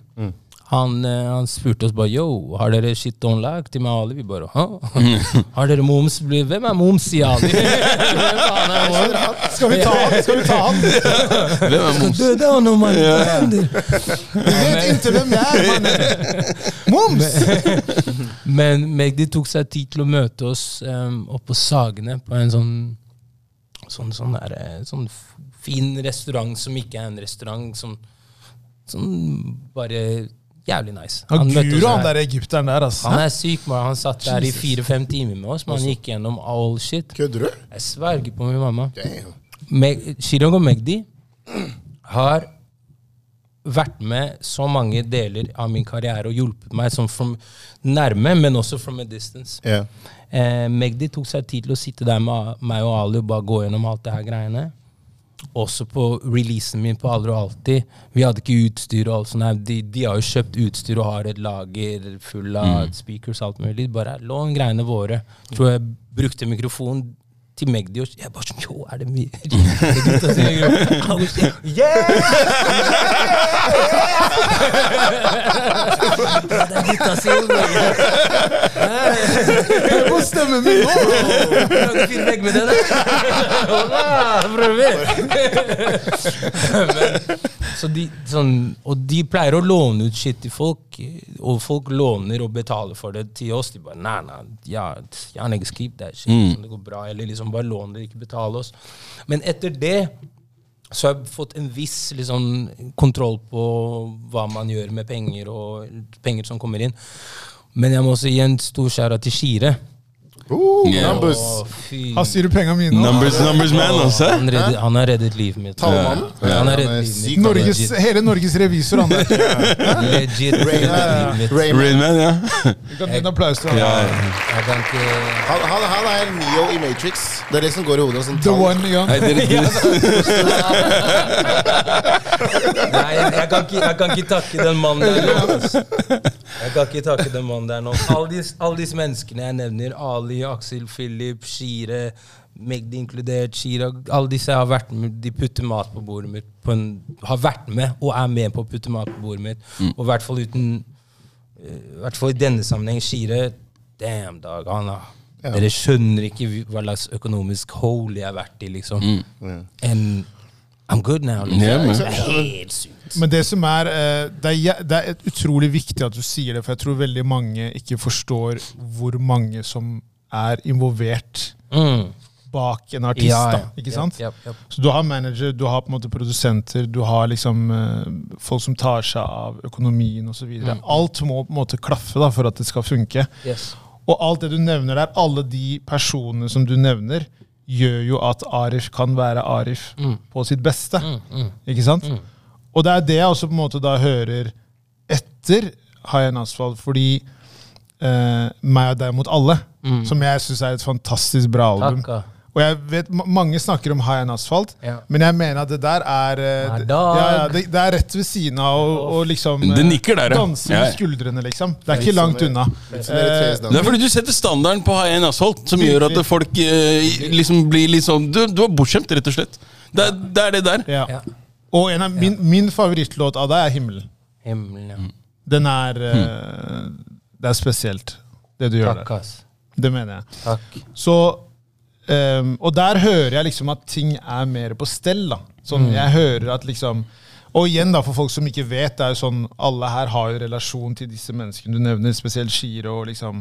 Han, eh, han spurte oss bare Yo, har dere shit on lag til meg og Ali? Vi bare Hæ? Har dere moms? Hvem er moms, i Ali? Er? Skal vi ta han? Skal vi ta han? Hvem er moms? Du, det var noe man Du vet ikke hvem jeg er, mann! Moms! Men Magdi tok seg tid til å møte oss um, oppe på Sagene på en sånn sånn, sånn, der, eh, sånn fin restaurant som ikke er en restaurant. Som, som bare Jævlig nice. Han møtte oss Guro, han der egypteren der, altså. Han er syk, man. Han satt der i fire-fem timer med oss. Man gikk gjennom all shit. Kødder du? Jeg sverger på min mamma. Chirag og Magdi har vært med så mange deler av min karriere og hjulpet meg sånn from nærme, men også from a distance. Yeah. Eh, Magdi tok seg tid til å sitte der med meg og Ali og bare gå gjennom alt det her greiene. Også på releasen min på Aldri og Alltid. Vi hadde ikke utstyr og alt sånt. De, de har jo kjøpt utstyr og har et lager full av speakers og alt mulig. Bare lån greiene våre. Tror jeg brukte mikrofon til Magdi og jeg bare sånn Jo, er det mye Han var Yeah! Det er gutta sier Hør på stemmen min nå! Kan med det? Prøver. Men, så de, sånn, og de pleier å låne ut shit til folk, og folk låner og betaler for det til oss. De bare nei, nei, ja, ja skip that shit. mm. det går bra. Eller liksom bare lån det, ikke betale oss. Men etter det så har jeg fått en viss liksom, kontroll på hva man gjør med penger, og penger som kommer inn. Men jeg må også gi en stor skjæra til Shire. Uh, Yeah. numbers. Oh. Han styrer penga mine? Numbers, numbers man, altså. Han, reddet, han har reddet livet mitt. Tallmannen? Ja, han har reddet livet mitt. Norges, hele Norges revisor, han der. Legit mitt. Rayman. Ja. Vi kan gi en applaus til ja. Ikke Han, han, han er Neo i Matrix. Det er det som går i hodet. Sånn The one, ja. Nei, jeg, jeg, kan ikke, jeg kan ikke takke den mannen der. Jeg kan ikke takke den mannen der nå. Alle disse, all disse menneskene jeg nevner, Ali, Aksel, Philip, Shire, Magdi inkludert, Shira Alle disse har vært med, de putter mat på bordet mitt. På en, har vært med og er med på å putte mat på bordet mitt. Og i hvert fall uten eh, I hvert fall i denne sammenheng, Shire Damn, dog. Han har Dere skjønner ikke hva slags økonomisk hole jeg har vært i, liksom. And I'm good now. Liksom. Yeah, Det er helt sykt. Men det som er eh, det er, det er utrolig viktig at du sier det, for jeg tror veldig mange ikke forstår hvor mange som er involvert Mm. bak en artist. Ja, da, ja. ikke sant? Japp, japp. Så du har manager, du har på en måte produsenter, du har liksom eh, folk som tar seg av økonomien osv. Mm. Alt må på en måte klaffe da, for at det skal funke. Yes. Og alt det du nevner der, alle de personene som du nevner, gjør jo at Arif kan være Arif på sitt beste. Ikke sant? Og det er det jeg også på en måte da hører etter High End Asphalt, fordi eh, meg og deg mot alle, som jeg syns er et fantastisk bra album. Takka. Og jeg vet, Mange snakker om High and Asphalt, Ja. men jeg mener at det der er eh, det, ja, ja, det, det er rett ved siden av og, og liksom Det eh, nikker der, ja. danse med Ja. skuldrene, liksom. Det er ikke langt unna. Sånn Det er fordi du setter standarden på high and Asphalt, som gjør at folk eh, liksom blir litt sånn Du, du er bortskjemt, rett og slett. Det er det, er det der. Ja. Og en av min, min favorittlåt av deg er 'Himmelen'. Himmelen, ja. Den er uh, Det er spesielt, det du gjør Takk, der. ass. Det mener jeg. Takk. Så um, Og der hører jeg liksom at ting er mer på stell. da Sånn, Jeg hører at liksom Og igjen, da, for folk som ikke vet, det er jo sånn alle her har jo relasjon til disse menneskene du nevner, spesielt Shiro og liksom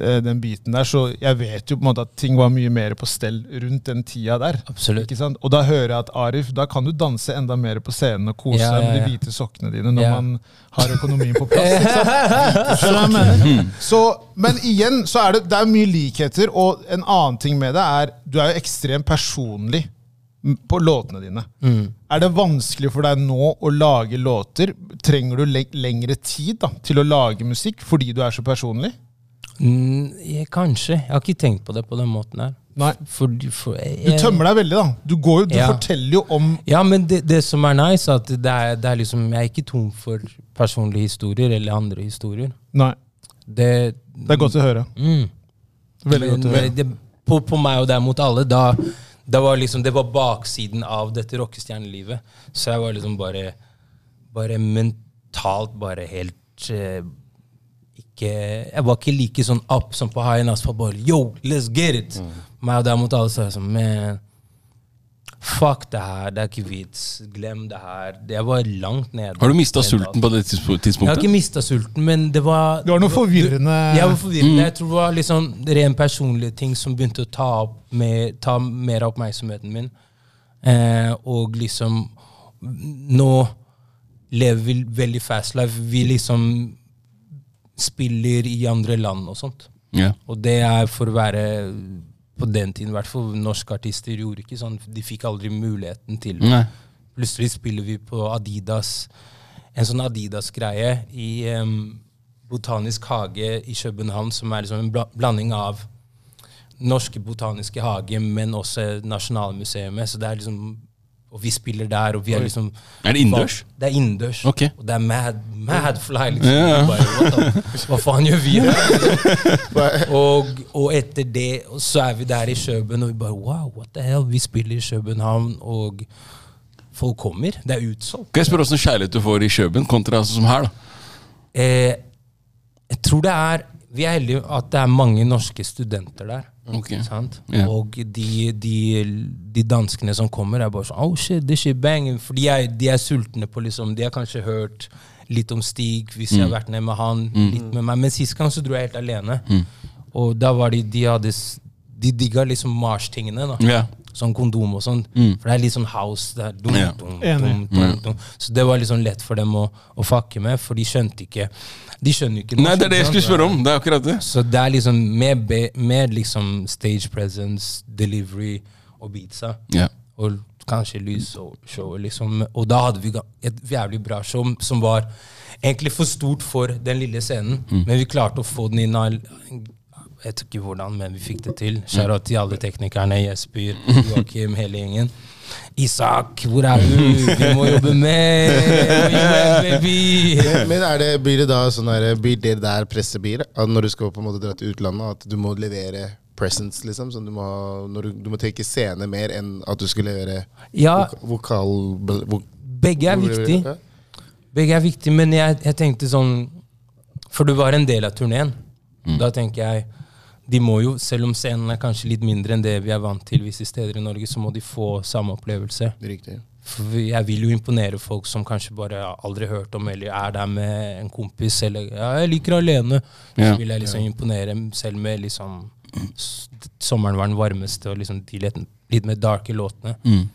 eh, den biten der. Så jeg vet jo på en måte at ting var mye mer på stell rundt den tida der. Absolutt. Ikke sant? Og da hører jeg at Arif, da kan du danse enda mer på scenen og kose Ja, deg med ja, de hvite sokkene dine når Ja. man har økonomien på plass. Ikke sant? Mener? Så, men igjen så er det, det er mye likheter, og en annen ting med det er du er jo ekstremt personlig på låtene dine. Er det vanskelig for deg nå å lage låter? Trenger du le lengre tid da, til å lage musikk fordi du er så personlig? Mm, jeg, kanskje. Jeg har ikke tenkt på det på den måten her. For, for, jeg, Du tømmer deg veldig, da. Du, går jo, du Ja. forteller jo om Ja, men det, det som er nice, at det er, det er liksom, jeg er ikke tom for personlige historier eller andre historier. Nei. Det, Det er godt å høre. mm. Veldig godt å høre. på, på meg og deg mot alle, da, da var liksom, det var baksiden av dette rockestjernelivet. Så jeg var liksom bare, bare mentalt bare helt eh, ikke, Jeg var ikke like sånn up som på High Nas. Bare yo, let's get it! Men jeg hadde mot alle, så er jeg sånn man, Fuck det her, det er ikke vits. Glem det her. Jeg var langt nede. Har du mista sulten på det tidspunktet? Jeg har ikke mista sulten, men det var Det var noe forvirrende jeg var forvirrende. Jeg tror det var liksom ren personlige ting som begynte å ta, opp med, ta mer av oppmerksomheten min. Eh, og liksom Nå lever vi veldig fast life. Vi liksom spiller i andre land og sånt. Yeah. Og det er for å være På den tiden, i hvert fall. Norske artister gjorde ikke sånn. De fikk aldri muligheten til det. Nei. Plutselig spiller vi på Adidas, en sånn Adidas-greie i um, Botanisk hage i København, som er liksom en bla blanding av Norske botaniske hage, men også Nasjonalmuseet. Så det er liksom Og vi spiller der, og vi er liksom Er det innendørs? Det er innendørs. Okay. Og det er mad, mad fly, liksom. Ja. Bare, what the- hva faen gjør vi her? og, og etter det så er vi der i København, og vi bare wow, what the hell? Vi spiller i København, og folk kommer. Det er utsolgt. Kan jeg spørre åssen kjærlighet du får i Kjøben kontra sånn som her? da? Eh, jeg tror det er Vi er heldige at det er mange norske studenter der. Ok. Sant? Ja. Og de, de, de danskene som kommer, er bare sånn Oh shit, this shit banging. For de er, de er sultne på liksom De har kanskje hørt litt om Stig, hvis jeg har vært ned med han. Litt med meg Men sist gang så dro jeg helt alene. Og da var de De hadde De digga liksom Mars-tingene. da Ja. Sånn kondom og sånn. For det er litt sånn house. Det er dum, Ja. dum, Enig. dum, dum, dum. Så det var litt sånn lett for dem å, å fucke med, for de skjønte ikke De skjønner jo ikke Nei, det er det jeg skulle spørre om. Det er akkurat det. Så det er liksom mer, med mer liksom stage presence, delivery og beatsa. Ja. Og kanskje lys og show. Liksom. Og da hadde vi et jævlig bra show som var egentlig for stort for den lille scenen. Men vi klarte å få den inn av Jeg vet ikke hvordan, men vi fikk det til. Shout til alle teknikerne. Jesper, Joakim, hele gjengen. Isak, hvor er du? Vi må jobbe mer! Baby! Men- det, blir det da sånn her, blir det der presset blir? At når du skal på en måte dra til utlandet, at du må levere presence, liksom? Sånn du, må, du, du må tenke scene mer enn at du skal levere Ja, voka- vokal... Vok, begge er viktig. Begge er viktige, men jeg, jeg tenkte sånn For du var en del av turneen. Da tenker jeg de må jo, Selv om scenen er kanskje litt mindre enn det vi er vant til visse steder i Norge, så må de få samme opplevelse. Riktig. For jeg vil jo imponere folk som kanskje bare aldri hørt om, eller er der med en kompis, eller ja, 'jeg liker alene'. Ja. Så vil jeg liksom imponere selv med liksom Sommeren var den varmeste, og liksom de litt, litt mer darke låtene. Mm.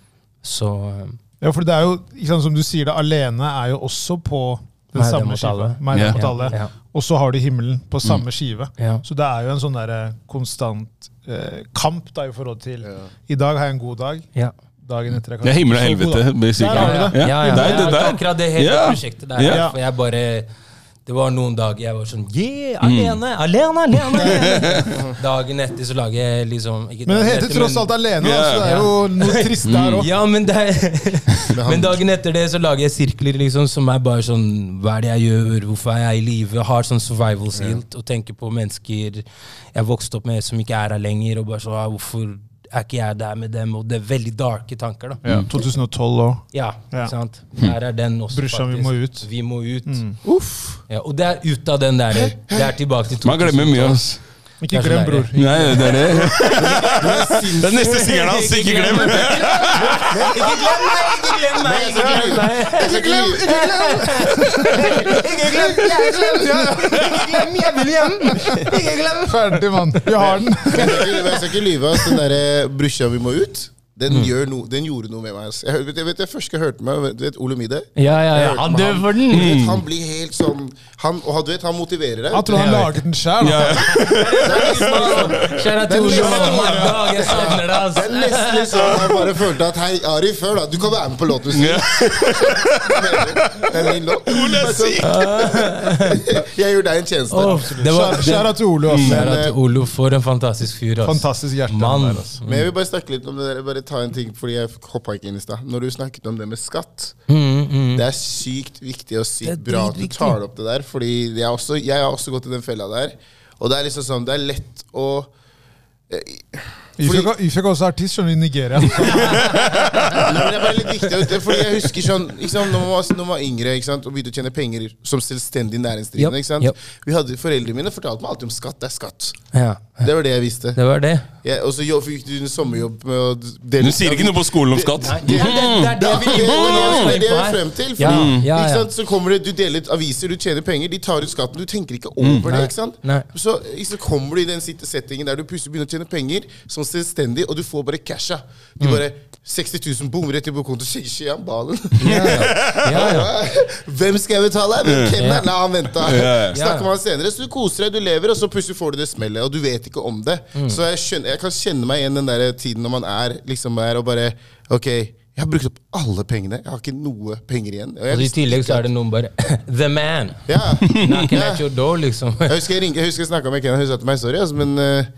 Så eh, Ja, for det er jo, sant, som du sier det, alene er jo også på den samme skiva. Meg, Ja. mot alle. ja. Og så har du himmelen på samme skive. ja. Så det er jo en sånn der konstant eh, kamp da i forhold til Ja. I dag har jeg en god dag. ja. Dagen etter er Det er himmel og helvete. Der er det. Ja, Ja, ja, det er akkurat det hele Ja. prosjektet der. Ja. For jeg bare Det var noen dager jeg var sånn Yeah, alene, alene, alene! Dagen etter så lager jeg liksom ikke Men det heter etter, tross men- alt alene, yeah. Så det er jo noe trist der òg. Ja, men, men dagen etter det så lager jeg sirkler liksom som er bare sånn Hva er det jeg gjør? Hvorfor er jeg i live? Har sånn survival guilt og tenker på mennesker jeg vokste opp med som ikke er her lenger. Og bare sånn Hvorfor er ikke jeg der med dem? Og det er veldig darke tanker, da. Ja, 2012 òg. Ja, ikke sant? Der er den også, Brorsan, vi må ut. Vi må ut. Uff. Ja, og det er ut av den der Det er tilbake til 2012. Man glemmer mye, ass. Ikke glem, bror. Nei, det er det. Det er neste singelen hans, ikke glem! Ikke glem meg! Ikke glem meg! Ikke glem meg! Ikke glem, ikke glem! Ikke glem, jeg glem! Ikke glem, jeg vil hjem! Ikke glem! Ferdig, mann. Vi har den. Jeg skal ikke- lyve. ass. Den derre 'brorsan, vi må ut', den, gjør no, den gjorde noe med meg. ass. Jeg, vet, jeg vet jeg først jeg hørte meg, du vet Olomide? Ja, ja, ja. Han dør for den! Vet, han blir helt sånn han, Og du vet, han motiverer deg. Han tror han laget den sjæl. Kjære til Ole. Kjære til Ole. Jeg savner deg, Det er nesten sånn jeg bare følte at Hei, Arif, hør da, du kan være med på låten. Det er min låt. Jeg gjør deg en tjeneste. Skjæra til Olo. Kjære til Olo, for en fantastisk fyr. Fantastisk hjerte. Men jeg vil bare snakke litt om det der. Ta en ting, fordi jeg hoppa ikke inn i stad. Når du snakket om det med skatt. Mm, mm. Det er sykt viktig og sykt bra at du tar det opp det der. Fordi jeg, også, jeg har også gått i den fella der. Og det er liksom sånn, det er lett å eh, Ifjok Ifjok er også artist skjønner du, i Nigeria. Nei, men det er bare litt viktig Fordi jeg husker sånn ikke sant, når, man var, når man var yngre ikke sant, og begynte å tjene penger som selvstendig næringsdrivende. Yep, ikke sant? yep. Vi hadde, Foreldrene mine fortalte meg alltid om skatt. Det er skatt. Ja, Det var det jeg visste. det var det. ja, og så fikk du en sommerjobb med å dele Du sier ikke noe på skolen om skatt? Nei, det, det, det er det vi Det er frem til. Fordi, Ja, ja, Ikke sant? Så kommer det, Du deler ut aviser, du tjener penger, de tar ut skatten. Du tenker ikke over det. Ikke sant? nei. Så, så kommer du i den settingen der du plutselig begynner å tjene penger. Som selvstendig, og du får bare casha. De bare 60 000 bom rett i på konto. Sier ikke han ballen. Ja, ja. Hvem skal jeg betale? Hvem er La han vente. Snakker med han senere. Så du koser deg, du lever, og så plutselig får du det smellet, og du vet ikke om det. Mm. Så jeg, skjønner, jeg kan kjenne meg igjen den der tiden når man er liksom er og bare Ok, jeg har brukt opp alle pengene. Jeg har ikke noe penger igjen. Og jeg Og i tillegg så er det noen bare The man! Yeah. Knocking yeah. at your door, liksom. Jeg husker jeg, ringte, jeg husker jeg snakka med Kenna, hun sa til meg sorry, altså, men eh,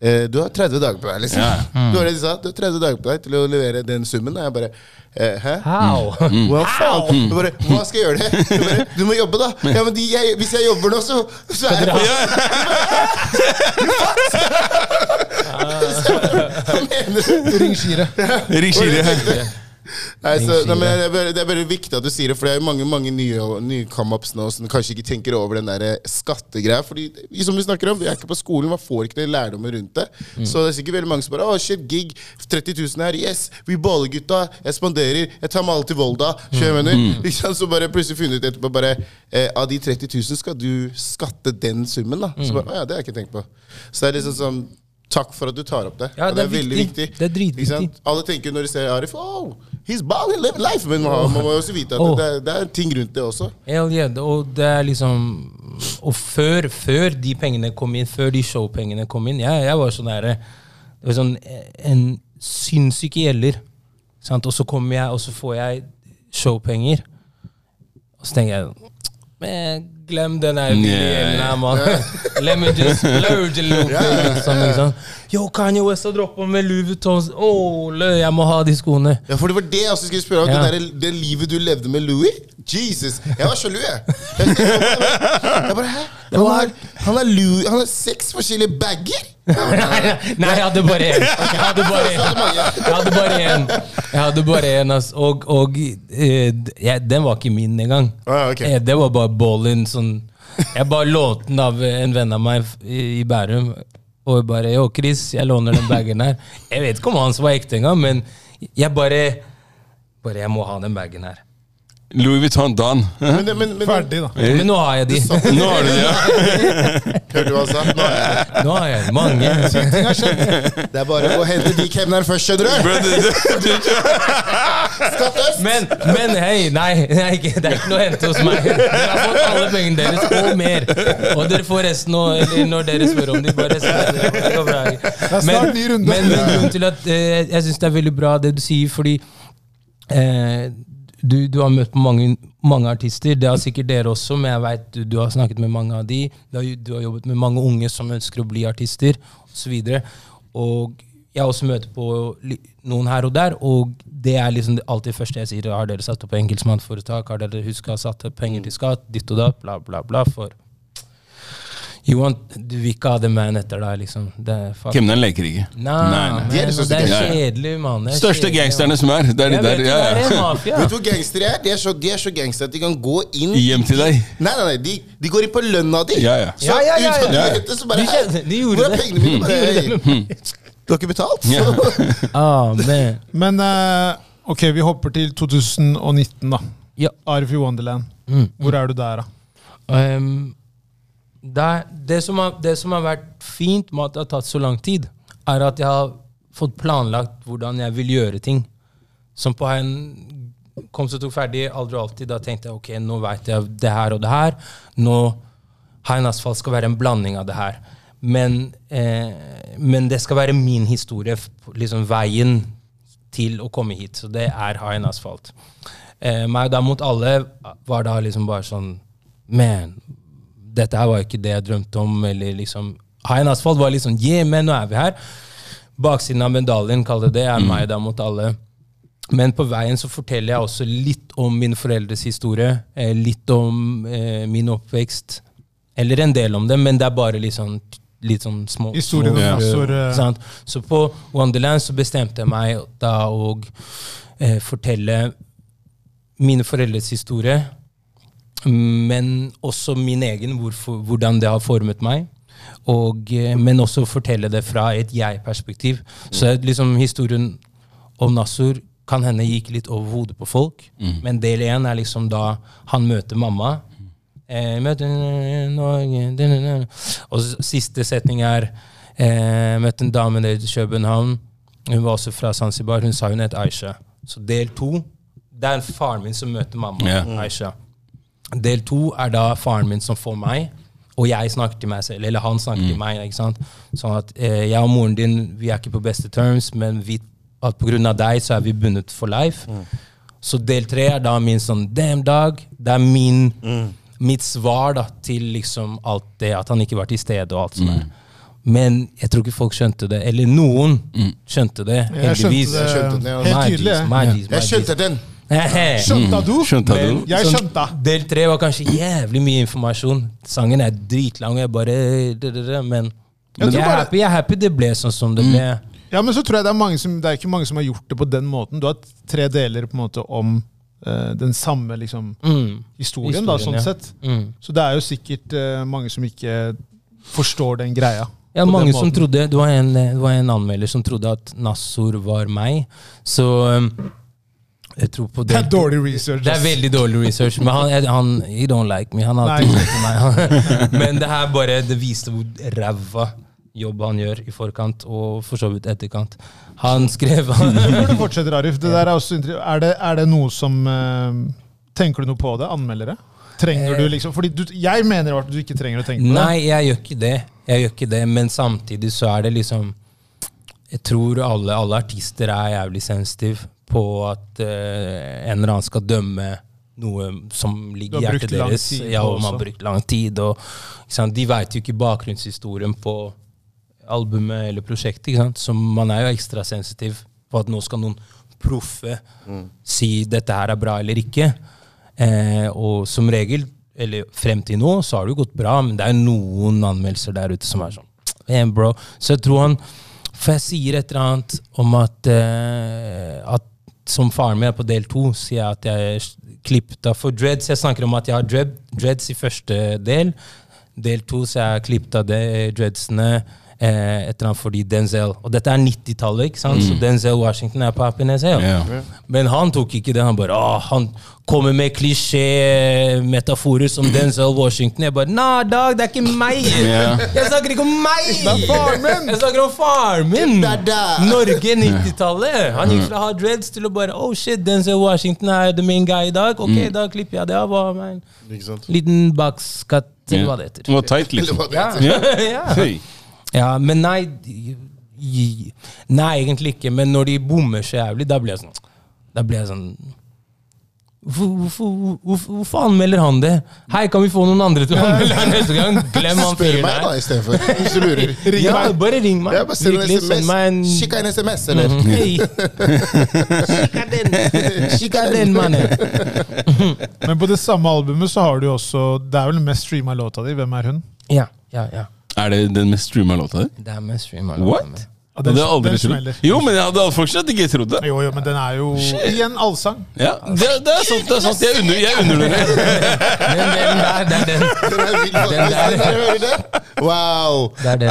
eh, du har 30 dager på deg, liksom. Ja. Du, har det de sa. Du har 30 dager på deg til å levere den summen. Og jeg bare eh, Hæ? How? Hva faen? Du bare, Hva skal jeg gjøre det? Du, bare, du må jobbe, da. Ja, men de, jeg, Hvis jeg jobber nå, så, så er jeg Hva mener du? Ring Shire. Ring Shire. Nei, så, nei, men det, er veldig, det er bare viktig at du sier det, for det er jo mange mange nye, nye come-ups nå som kanskje ikke tenker over den der skattegreia. Fordi som vi snakker om, vi er ikke på skolen, man får ikke den lærdommen rundt det. Så det er sikkert veldig mange som bare Å, shit, gig, 30 000 her, yes, vi baller gutta, jeg spanderer, jeg tar med alle til Volda. Skjønner du? Ikke? Så bare plutselig funnet ut etterpå bare eh, Av de 30 000 skal du skatte den summen, da. Så bare, å ja, det har jeg ikke tenkt på. Så det er liksom sånn Takk for at du tar opp det. Ja, det er veldig viktig. viktig. Det er dritviktig. Alle tenker når de ser Arif oh, he's balling, living life. Men man, man må også vite at Oh. det, er, det er ting rundt det også. Hell yeah. Og det er liksom Og før, før de pengene kom inn, før de showpengene kom inn Jeg, jeg var sånn derre Det var sånn eh, en sinnssyk gjelder. Sant? Og så kommer jeg, og så får jeg showpenger. Og så tenker jeg Men glem den der Yeah. mann. Let me just splurge a little bit. Liksom? Yo, Kanye West har droppa med Louis Vuitton. Åh, jeg må ha de skoene. Ja, for det var det jeg også skulle spørre om. Ja. Det, der, det livet du levde med Louis? Jesus! Jeg var sjalu, jeg. Jeg, jeg, bare, Hæ? Han har, han har Louis Han har seks forskjellige bager? Nei, jeg hadde bare én. Jeg hadde bare én. Jeg hadde bare én. Jeg hadde bare én, ass. Og, og ja, den var ikke min engang. Ah. Eh, Det var bare ballen sånn Jeg bare lånte den av en venn av meg i Bærum. Og jeg bare Yo, Chris, jeg låner den bagen her. Jeg vet ikke om hans var ekte engang, men jeg bare Bare jeg må ha den bagen her. Louis Vuitton Dan. Men, men, men, Ferdig, da. Men nå har jeg de. Nå har du de, ja. Hørte du hva han sa? Nå jeg- Nå har jeg mange. Det er bare å hente de kemneren først, skjønner du? Skatt øst! Men, men hei, nei, nei det er ikke noe å hente hos meg. Dere har fått alle pengene deres og mer. Og dere får resten nå, eller når dere spør om de bare det går bra. Men, men grunnen til at eh, jeg syns det er veldig bra det du sier, fordi eh, du, du har møtt mange, mange artister. Det har sikkert dere også, men jeg vet du, du har snakket med mange av de. Du har, du har jobbet med mange unge som ønsker å bli artister, osv. Og jeg har også møter på noen her og der, og det er liksom det første jeg sier. Har dere satt opp enkeltmannsforetak? Har dere huska å opp penger til skatt? Ditt og datt, bla, bla, bla. For you want, du vil ikke ha the man etter deg, liksom. Det er fuck. Leker ikke. Nei, Nei, nei. De er de det er kjedelig, mann. Det Største kjedelig, gangsterne som er. Det er de der. vet Ja, det, det ja. Vet du hvor gangstere er? De er så, de er så gangstere at de kan gå inn Hjem til deg. Nei, nei, nei, de, de går inn på lønna di. Ja, ja. Så Ja, ja, ja, ut fra ja. så bare De de gjorde Hvor er det. pengene mine? Bare, det. du har ikke betalt? Ja. Ah, man. Men uh, ok, vi hopper til 2019, da. Ja. Arif i Wonderland. Mm. Hvor er du der, da? Um, det, det, som har, det som har vært fint med at det har tatt så lang tid, er at jeg har fått planlagt hvordan jeg vil gjøre ting. Som på en kom så tok ferdig, aldri og alltid. Da tenkte jeg ok, nå vet jeg det her og det her. Nå en asfalt skal være en blanding av det her. Men, eh, men det skal være min historie, liksom veien til å komme hit. Så det er ha en asfalt. Eh, meg da mot alle var da liksom bare sånn Man, dette her var jo ikke det jeg drømte om. Eller liksom Ha en asfalt var liksom Yeah, men nå er vi her. Baksiden av medaljen, kall det det, er meg da mot alle. Men på veien så forteller jeg også litt om mine foreldres historie. Eh, litt om eh, min oppvekst. Eller en del om det, men det er bare litt sånn, litt sånn små Historien små ja. eh. sant? Så på Wonderland så bestemte jeg meg da å eh, fortelle mine foreldres historie, men også min egen, hvorfor, hvordan det har formet meg. Og, eh, men også fortelle det fra et jeg-perspektiv. Så liksom historien om Nassur kan hende gikk litt over hodet på folk. Men del én er liksom da han møter mamma. Eh, møter Norge Og siste setning er Eh, møtte en dame nede i København. Hun var også fra Zanzibar. Hun sa hun het Aisha. Så del to Det er faren min som møter mamma. Yeah. Aisha. Del to er da faren min som får meg, og jeg snakker til meg selv. Eller han snakker til meg. ikke sant? Sånn at eh, jeg og moren din vi er ikke på beste terms, men vi, at av deg så er vi bundet for life. Så del tre er da min sånn damn dag. Det er min, mitt svar da til liksom alt det, at han ikke var til stede og alt sånt Mm. Men jeg tror ikke folk skjønte det. Eller noen skjønte det, heldigvis. Jeg skjønte det, ja. helt tydelig. Jeg skjønte den! Skjønte du? Skjønte Men- du? Jeg skjønta. skjønte. Del tre var kanskje jævlig mye informasjon. Sangen er dritlang, jeg bare Men Jeg er happy, jeg er happy det ble sånn som det ble. Ja, men så tror jeg det er mange som Det er ikke mange som har gjort det på den måten. Du har tre deler på en måte om uh, den samme liksom, Mm. historien, da, sånn ja. sett. Mm. Så det er jo sikkert uh, mange som ikke forstår den greia. Ja, mange som trodde, det var, en, det var en anmelder som trodde at Nassor var meg. Så um, jeg tror på Det det. er dårlig research. Det er veldig dårlig research. Men han, han he don't like me. Han har alltid likt meg. Men det her bare det viste hvor ræva jobb han gjør i forkant, og for så vidt etterkant. Han skrev Før du fortsetter, Arif, det er, er, det, er det noe som eh, Tenker du noe på det? Anmeldere? Trenger du liksom Fordi du, Jeg mener at du ikke trenger å tenke på det. Nei, jeg gjør ikke det. Jeg gjør ikke det, Men samtidig så er det liksom Jeg tror alle, alle artister er jævlig sensitive på at uh, en eller annen skal dømme noe som ligger i hjertet deres. Ja, og man har brukt lang tid. Og, ikke sant? De veit jo ikke bakgrunnshistorien på albumet eller prosjektet. Ikke sant? Så man er jo ekstra sensitiv på at nå skal noen proffe si dette her er bra eller ikke. Eh, og som regel, eller frem til nå, så har det jo gått bra, men det er jo noen anmeldelser der ute som er sånn hey, bro. Så jeg tror han For jeg sier et eller annet om at, eh, at som faren min er på del to, sier jeg at jeg er klippet for dreads. Jeg snakker om at jeg har dread, dreads i første del. Del to så jeg klippet av det, dreadsene eh, et eller annet fordi Denzel Og dette er 90-tallet, ikke sant? så Denzel Washington er på Happiness hell. Ja. Men han tok ikke det. Han bare å, han kommer med klisjé-metaforer som Denzel Washington. Jeg bare Nah, dog, det er ikke meg! Yeah. Jeg snakker ikke om meg! Det er faren min! Jeg snakker om faren min! Norge 90-tallet. Han gikk fra hard reds til å bare Oh shit, Denzel Washington er the main guy i dag. Ok, da klipper jeg det av. liten bakskatt, eller hva det Det heter. var tight, liksom. Det Ja. Ja. ja. Men nei Nei, egentlig ikke. Men når de bommer så jævlig, da blir jeg sånn Da blir jeg sånn Hvorfor, hvorfor, hvorfor, anmelder han det? Hei, kan vi få noen andre til å anmelde her neste gang? Glem han Spør meg da istedenfor, hvis du lurer. Ring Ja, meg. bare ring meg. Ja, bare send en meg en SMS. Kikk en SMS, eller? Mm -hmm. Hey. Kikka den mannen. Men på det samme albumet så har du også Det er vel den mest streama låta di. Hvem er hun? Ja, ja, ja. Er det den mest streama låta di? Det er med stream. What? Ja, Det hadde aldri den smeller. Jo, men jeg hadde fortsatt ikke trodd det. Jo, jo, men den er jo igjen allsang. Ja, det, det er sant. det er sant Jeg unner, jeg unner dere. Den, den der, det er den. Den er vill, faktisk. Den der. Dere hører det? Wow! Det er den.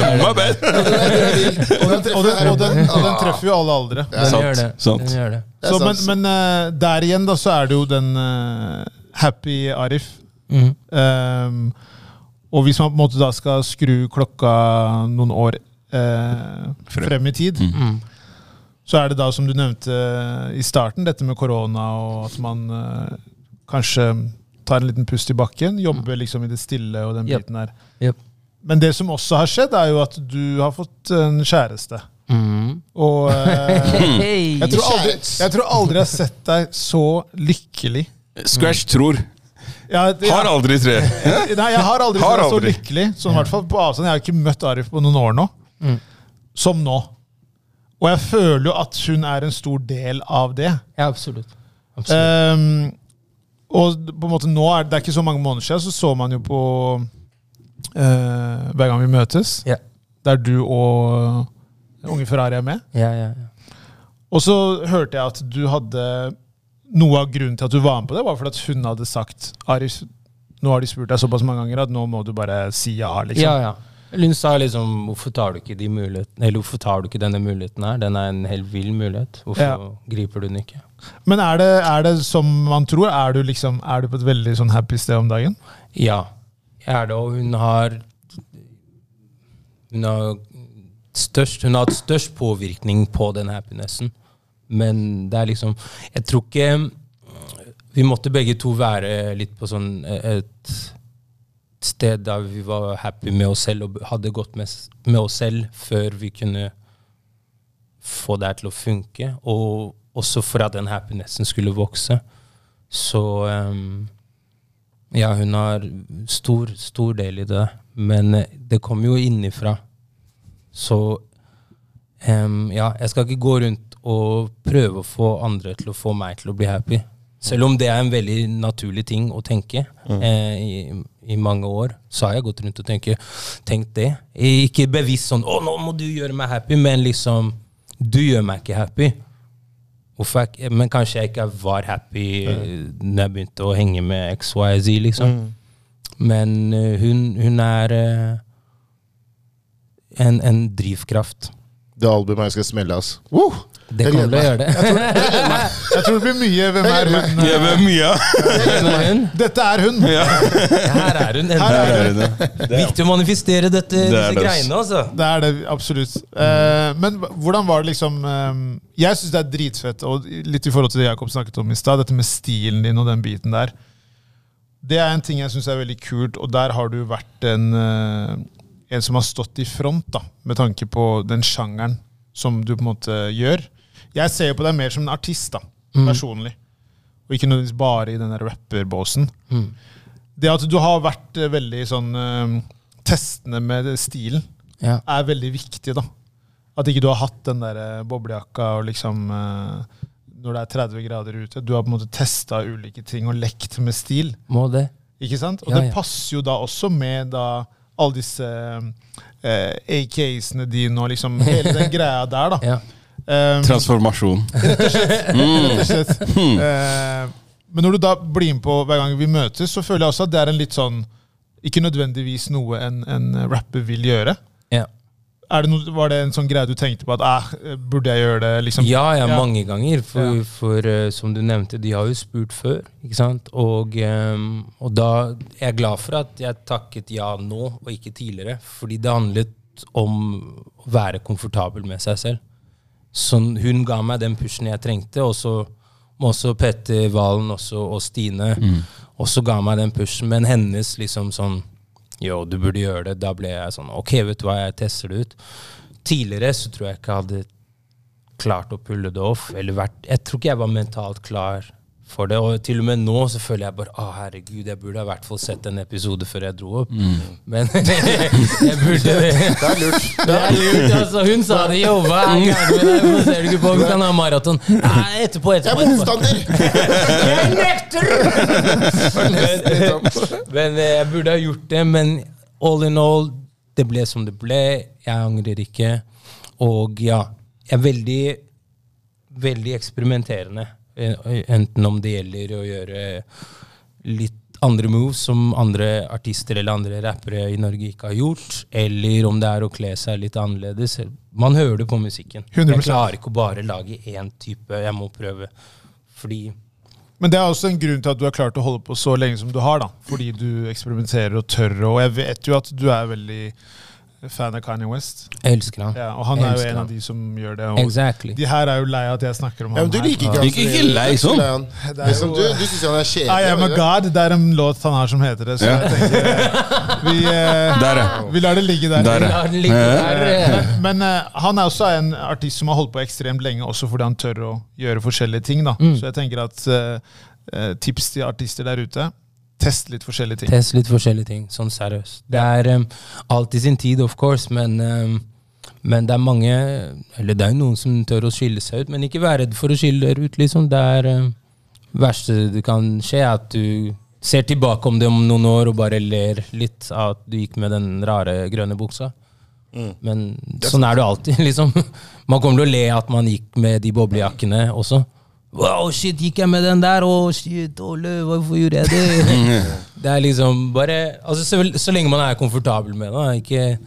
Nei, my bad. Den er- den er vill. Og den, og den, og den, og den treffer jo alle aldre. Den Sant, gjør det. sant. Den gjør det. Det er Så, men sant. men eh, der igjen da, så er det jo den eh, happy Arif. Mm. Um, og hvis man på en måte da skal skru klokka noen år eh, Frem. i tid, Mm. så er det da, som du nevnte i starten, dette med korona og at man eh, kanskje tar en liten pust i bakken, jobber liksom i det stille og den biten der. Yep. Men det som også har skjedd, er jo at du har fått en kjæreste. Mm. Og eh, jeg, tror aldri, jeg tror aldri jeg har sett deg så lykkelig. Scratch tror. Ja, det- Har aldri tre. Nei, jeg har aldri Har sett så aldri. lykkelig. Sånn, i hvert fall på avstand. Jeg har ikke møtt Arif på noen år nå. Mm. Som nå. Og jeg føler jo at hun er en stor del av det. Ja, absolutt. absolutt. Um, og på en måte nå er det er ikke så mange måneder siden, så så man jo på uh, Hver gang vi møtes, yeah. der du og unge Ferrari er med. ja, ja, ja. Og så hørte jeg at du hadde Noe av grunnen til at du var med på det, var fordi at hun hadde sagt Arif, nå har de spurt deg såpass mange ganger at nå må du bare si ja. liksom. ja, ja. Hun sa liksom Hvorfor tar du ikke de Eller hvorfor tar du ikke denne muligheten her? Den er en helt vill mulighet. Hvorfor Ja. griper du den ikke? Men er det, er det som man tror? Er du, liksom, er du på et veldig sånn happy sted om dagen? Ja, jeg er det. Og hun har hun har størst Hun har hatt størst påvirkning på den happinessen. Men det er liksom Jeg tror ikke Vi måtte begge to være litt på sånn eh, et sted der vi var happy med oss selv og hadde gått med, med oss selv før vi kunne få det til å funke. Og også for at den happinessen skulle vokse. Så um, ja, hun har stor, stor del i det. Men eh, det kommer jo innifra. Så um, ja, jeg skal ikke gå rundt og prøve å få andre til å få meg til å bli happy. Selv om det er en veldig naturlig ting å tenke eh, i, i, mange år, så har jeg gått rundt og tenke, tenkt det. Ikke bevisst sånn 'Å, nå må du gjøre meg happy', men liksom Du gjør meg ikke happy. Jeg, men kanskje jeg ikke var happy mm. når jeg begynte å henge med XYZ, liksom. Mm. Men uh, hun, hun, er uh, en, en drivkraft. Det albumet skal smelle, altså. Uh! Det kommer til å gjøre det. Jeg tror, jeg tror, det blir mye Hvem er hun? Ja, hvem hun? Dette er hun. Ja. Her er hun. Her er hun. Viktig å manifestere dette, det disse det. greiene. altså. Det er det, absolutt. Uh, men hvordan var det liksom uh, Jeg syns det er dritfett, og litt i forhold til det Jakob snakket om i stad, dette med stilen din og den biten der. Det er en ting jeg syns er veldig kult, og der har du vært en, uh, en som har stått i front, da, med tanke på den sjangeren som du på en måte gjør. Jeg ser jo på deg mer som en artist, da, mm. personlig. Og ikke nødvendigvis bare i den rapperbåsen. Mm. Det at du har vært uh, veldig sånn uh, testende med stilen, ja. er veldig viktig, da. At ikke du har hatt den der uh, boblejakka og liksom Når det er 30 grader ute. Du har på en måte testa ulike ting og lekt med stil. Må det. Ikke sant? Og ja, det passer jo da også med da alle disse eh, AKs-ene dine og liksom hele den greia der, da. Ja. Um, Transformasjon. Rett og slett. rett og slett. Uh, men når du da blir med på hver gang vi møtes, så føler jeg også at det er en litt sånn Ikke nødvendigvis noe en, en rapper vil gjøre. Ja. Det noe, var det en sånn greie du tenkte på at eh, burde jeg gjøre det? Liksom? Ja, ja, mange ganger. For, ja. for uh, som du nevnte, de har jo spurt før. ikke sant? Og, um, og da er jeg glad for at jeg takket ja nå, og ikke tidligere. Fordi det handlet om å være komfortabel med seg selv. Så hun ga meg den pushen jeg trengte, og så også Petter Valen også, og Stine mm. også ga meg den pushen. Men hennes liksom sånn Yo, du burde gjøre det. Da ble jeg sånn Ok, vet du hva, jeg tester det ut. Tidligere så tror jeg ikke jeg hadde klart å pulle det off. Eller vært Jeg tror ikke jeg var mentalt klar for det. Og til og med nå så føler jeg bare å herregud, jeg burde i hvert fall sett en episode før jeg dro opp. Mm. Men jeg burde det. Det er lurt. Det er lurt, altså. Hun sa det, jo, hver gang. Men ser du ikke på? Vi kan ha maraton. Nei, etterpå, etterpå. Jeg er motstander! jeg nekter! men, men eh, jeg burde ha gjort det. Men all in all, det ble som det ble. Jeg angrer ikke. Og ja, jeg er veldig, veldig eksperimenterende. Eh, enten om det gjelder å gjøre litt andre moves som andre artister eller andre rappere i Norge ikke har gjort, eller om det er å kle seg litt annerledes. Man hører det på musikken. 100%. Jeg klarer ikke å bare lage én type. Jeg må prøve. Fordi men det er også en grunn til at du har klart å holde på så lenge som du har. da, Fordi du eksperimenterer og tør. Og jeg vet jo at du er veldig fan av Kanye West. Jeg elsker han. Ja, og han er jo en av de som gjør det. exactly. De her er jo lei at jeg snakker om ja, han. Du liker ikke, han, ikke, ikke lei sånn. Liksom, du du syns han er kjedelig. I am a god. Det er en låt han har som heter det. Så ja. jeg tenker vi, eh, der, vi lar det ligge der. der, der. Men uh, han er også en artist som har holdt på ekstremt lenge, også fordi han tør å gjøre forskjellige ting. da. Mm. Så jeg tenker at uh, tips til artister der ute Test litt forskjellige ting. Test litt forskjellige ting, sånn seriøst. Det er um, alt i sin tid, of course, men, um, men det er mange Eller det er jo noen som tør å skille seg ut, men ikke vær redd for å skille dere ut, liksom. Det er um, verste det kan skje, er at du ser tilbake om det om noen år og bare ler litt av at du gikk med den rare grønne buksa. Mm. Men sånn er det alltid, liksom. Man kommer til å le at man gikk med de boblejakkene også. Wow, shit, gikk jeg med den der? Å, oh, shit, Ole, hvorfor gjorde jeg det? det er liksom bare altså, så, så, lenge man er komfortabel med det. Ikke,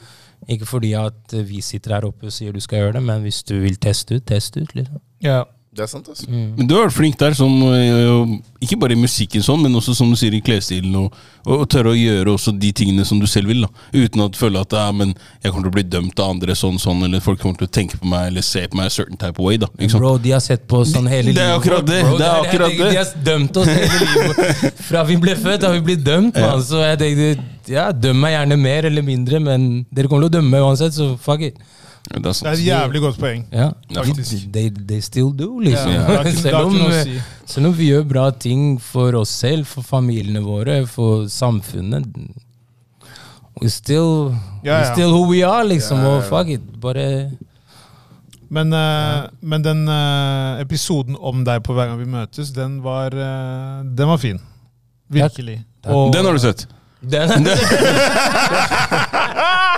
ikke fordi at vi sitter her oppe og sier du skal gjøre det, men hvis du vil teste ut, test ut. liksom. Ja. Det er sant, altså. Men du har vært flink der, som, øh, ikke bare i musikken, sånn, men også som du sier i klesstilen. Og, og, og tørre å gjøre også de tingene som du selv vil. da Uten å føle at ja, men jeg kommer til å bli dømt av andre sånn sånn, eller folk kommer til å tenke på meg eller se på meg a certain type of way. da ikke sant? Bro, de har sett på oss sånn hele Det er livet. akkurat det, bro. det er akkurat det. de har dømt oss hele livet. Fra vi ble født, har vi blitt dømt. Man. Så jeg tenkte ja, døm meg gjerne mer eller mindre, men dere kommer til å dømme meg uansett, så fuck it. Det er Det er et jævlig godt poeng. Ja, faktisk. they, they still do, liksom. Ja, ikke- selv, om, si. selv om vi gjør bra ting for oss selv, for familiene våre, for samfunnet We still, Ja, we ja. still who we are, liksom. Ja, ja, Og fuck it. Bare Men, uh, men den uh, episoden om deg på hver gang vi møtes, den var, uh, den var fin. Virkelig. Takk. Og Den har du sett. den,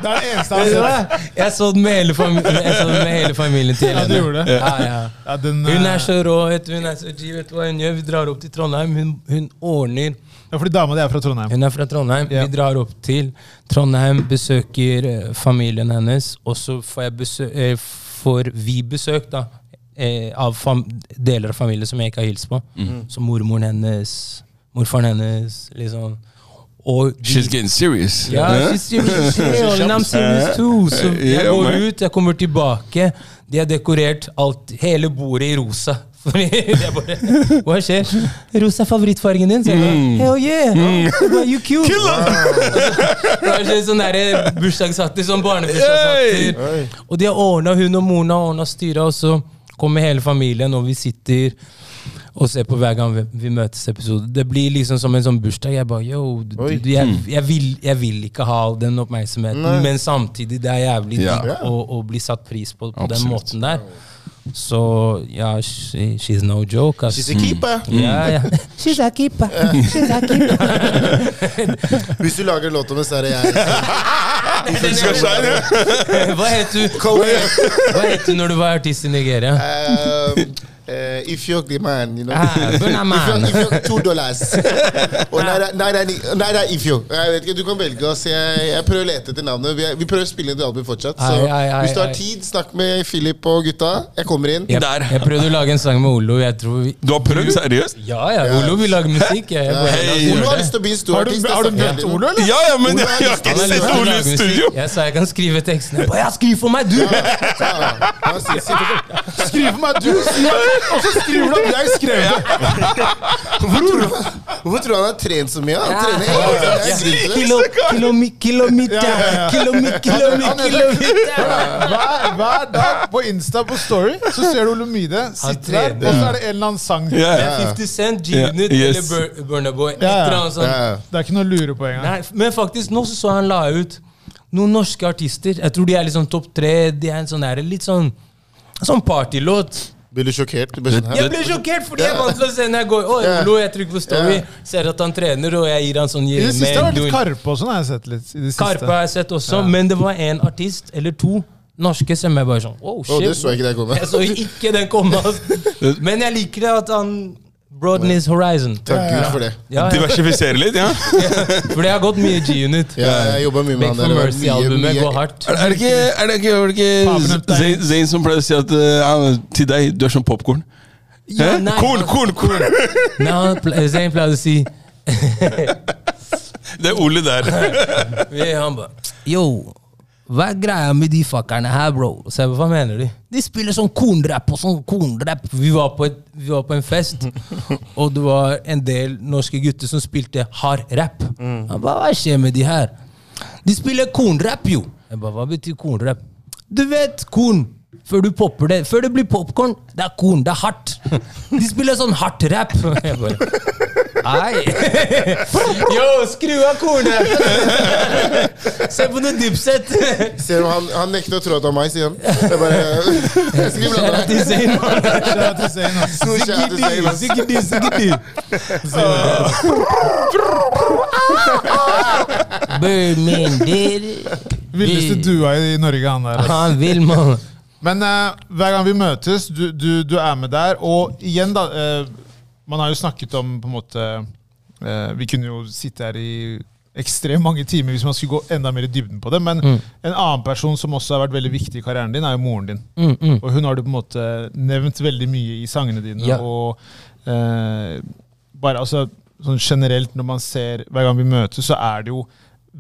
det er det eneste jeg har sett. Jeg så den med hele, familien til Ja, du gjorde det? Ja, ja. Ja, den, Hun eh, er så rå. Vet du, hun er så G, vet du hva hun gjør? Vi drar opp til Trondheim. Hun, hun ordner ja, fordi dama di er fra Trondheim. Hun er fra Trondheim. Ja. Vi drar opp til Trondheim, besøker eh, familien hennes, og så får, jeg besø eh, får vi besøk da, eh, av fam deler av familien som jeg ikke har hilst på. Mm. Som mormoren hennes, morfaren hennes, liksom. Og de- She's getting serious. ja, Hæ? she's serious. Yeah, and I'm serious too. Så jeg går ut, jeg kommer tilbake. De har dekorert alt, hele bordet i rosa. Fordi det er bare, Hva skjer? Rosa er favorittfargen din? Så jeg bare, Mm. Hell yeah! Mm. bare, you cute! Det er sånn sånn derre bursdagshatter, sånn barnebursdagshatter. Og de har ordna, hun og moren har ordna styret, og så kommer hele familien, og vi sitter og se på hver gang vi, vi møtes episode. Det blir liksom som en sånn bursdag. Jeg bare, yo, du, du, jeg, jeg, vil, jeg vil ikke ha den oppmerksomheten, Nei. men samtidig det er jævlig Ja. digg å, å bli satt pris på på den måten der. Så ja, she, she's no joke. ass. She's a keeper. Ja, ja. She's a keeper. She's a keeper. Hvis du lager en låt om det, så er det jeg. Hva het du Hva het du når du var artist i Nigeria? Um, uh, if you're the man, you know. Ah, Burna Man. If you're, if you're two dollars. Og nei, nei, nei, if you. Jeg vet ikke, Du kan velge. oss. Jeg, jeg prøver å lete etter navnet. Vi, er, vi prøver å spille inn et album fortsatt. Så Ai, ai, ai, hvis du har ai. tid, snakk med Philip og gutta. Jeg kommer inn. Jeg, Der. jeg prøvde å lage en sang med Olo. Jeg tror vi, Du har prøvd, seriøst? ja, ja, Olo vil lage musikk. Jeg, jeg jeg, jeg, Olo har lyst til å bli en stor Har du, artist. har du møtt Olo, eller? Ja, ja, men jeg, har ikke sett Ole i studio. Jeg sa jeg kan skrive tekstene. Jeg bare, Ja, skriv for meg, du! Skriv for meg, du Skriv for meg, du! Og så skriver du at jeg skrev det! Hvorfor tror du- Hvorfor tror du han har trent så mye? Han trener hele tiden. Det er grunn til. Kilo, kilomi, kilometer, kilomi, kilomi, kilometer. Hver, hver dag på Insta på Story så ser du Olumide sitter der, og så er det en eller annen sang. Det er 50 Cent, G-Unit eller Burner Boy. Et Ja, ja. eller annet sånt. Det er ikke noe å lure på engang. Men faktisk, nå så, så han la ut noen norske artister. Jeg tror de er liksom topp tre. De er en sånn der, litt sånn Sånn partylåt. Blir du sjokkert? Du blir sånn, Jeg ble sjokkert fordi jeg vant til å se når jeg går Å. Olo, jeg trykker på Story, ser at han trener, og jeg gir han sånn I det siste har det vært Karpe og sånn, har jeg sett litt. I det siste. Karpe har jeg sett også, Ja. men det var en artist, eller to, norske, som jeg bare sånn Oh, shit. Oh, det så jeg ikke deg komme. Jeg så ikke den komme. Men jeg liker det at han broaden his horizon. Takk Gud for det. Ja, ja. Diversifisere litt, ja. For det har gått mye G-Unit. Ja, jeg jobba mye med Make han for der. Mercy-albumet går hardt. Er, er det ikke, er det ikke, er det ikke Zain, Zain som pleier å si at uh, til deg, du er som popkorn? Ja, nei, Korn, korn, korn! Nei, han pleier Zayn å si Det er Ole der. Han bare Yo, hva er greia med de fuckerne her, bro? Så jeg hva mener de? De spiller sånn kornrapp og sånn kornrapp. Vi var på, vi var på en fest, og det var en del norske gutter som spilte hard rap. Mm. Jeg ba, hva skjer med de her? De spiller kornrapp, jo. Jeg ba, hva betyr kornrapp? Du vet korn. Før du popper det. Før det blir popkorn, det er korn. Det er hardt. De spiller sånn hardt rap. Jeg bare, Nei. Yo, skru av kornet! Se på noe dipset. Ser du, han, han nekter å tro at det var meg, sier han. Jeg bare blant til til Zayn, ass. Sikkert, sikkert. Bøminder Villeste dua i Norge, han der. Han vil, mann. Men uh, hver gang vi møtes, du, du, du er med der. Og igjen, da eh, Man har jo snakket om på en måte eh, Vi kunne jo sitte her i ekstremt mange timer hvis man skulle gå enda mer i dybden på det. Men Mm. en annen person som også har vært veldig viktig i karrieren din, er jo moren din. Mm, mm. Og hun har du på en måte nevnt veldig mye i sangene dine. Ja. Og eh, bare altså sånn generelt, når man ser Hver gang vi møtes, så er det jo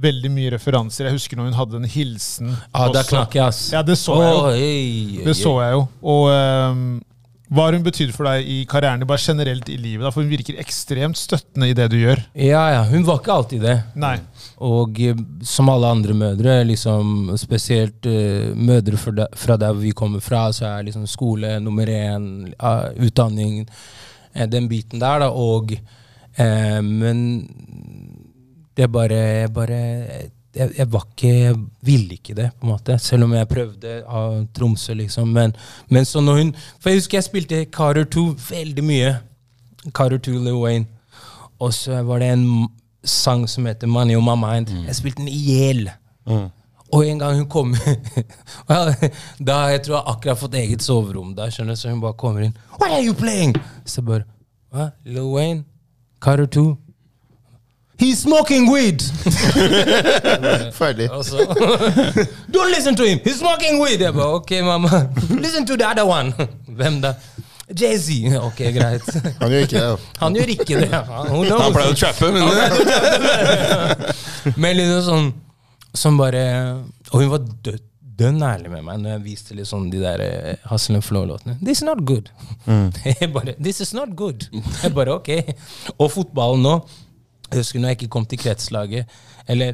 veldig mye referanser. Jeg husker når hun hadde en hilsen. Ah, der knakk jeg, ass. Ja, det så jeg jo. Oh, hey, Det så jeg jo. Og ehm, hva har hun betydd for deg i karrieren bare generelt i livet? da? For hun virker ekstremt støttende i det du gjør. Ja, ja. Hun var ikke alltid det. Nei. Og eh, som alle andre mødre, liksom, spesielt uh, mødre fra der, fra der vi kommer fra, så er liksom skole nummer én, uh, utdanning, uh, den biten der, da. Og Men det er bare, bare jeg, jeg var ikke Jeg ville ikke det, på en måte. Selv om jeg prøvde av Tromsø, liksom. Men, men så når hun For jeg husker jeg spilte Carter 2 veldig mye. Carter 2 Lil Wayne. Og så var det en sang som heter Money on My Mind. Jeg spilte den i hjel. Og en gang hun kom Well, Da jeg tror jeg akkurat fått eget soverom der, skjønner jeg så hun bare kommer inn. What are you playing? Så bare Hva? Lil Wayne? Carter 2? He's smoking weed! Ferdig. Og Don't listen to him! He's smoking weed! Jeg bare, ok, mamma. Listen to the other one. Hvem da? Jay-Z. Ok, greit. Han gjør ikke det. da. Han gjør ikke det. Han. Han pleier å trappe, men Men liksom sånn Som bare Og hun var død, dønn ærlig med meg når jeg viste litt sånn de der eh, Hustle and Flow-låtene. This is not good. Jeg bare, This is not good. Jeg bare, ok. Og fotballen nå. Jeg husker når jeg ikke kom til kretslaget. Eller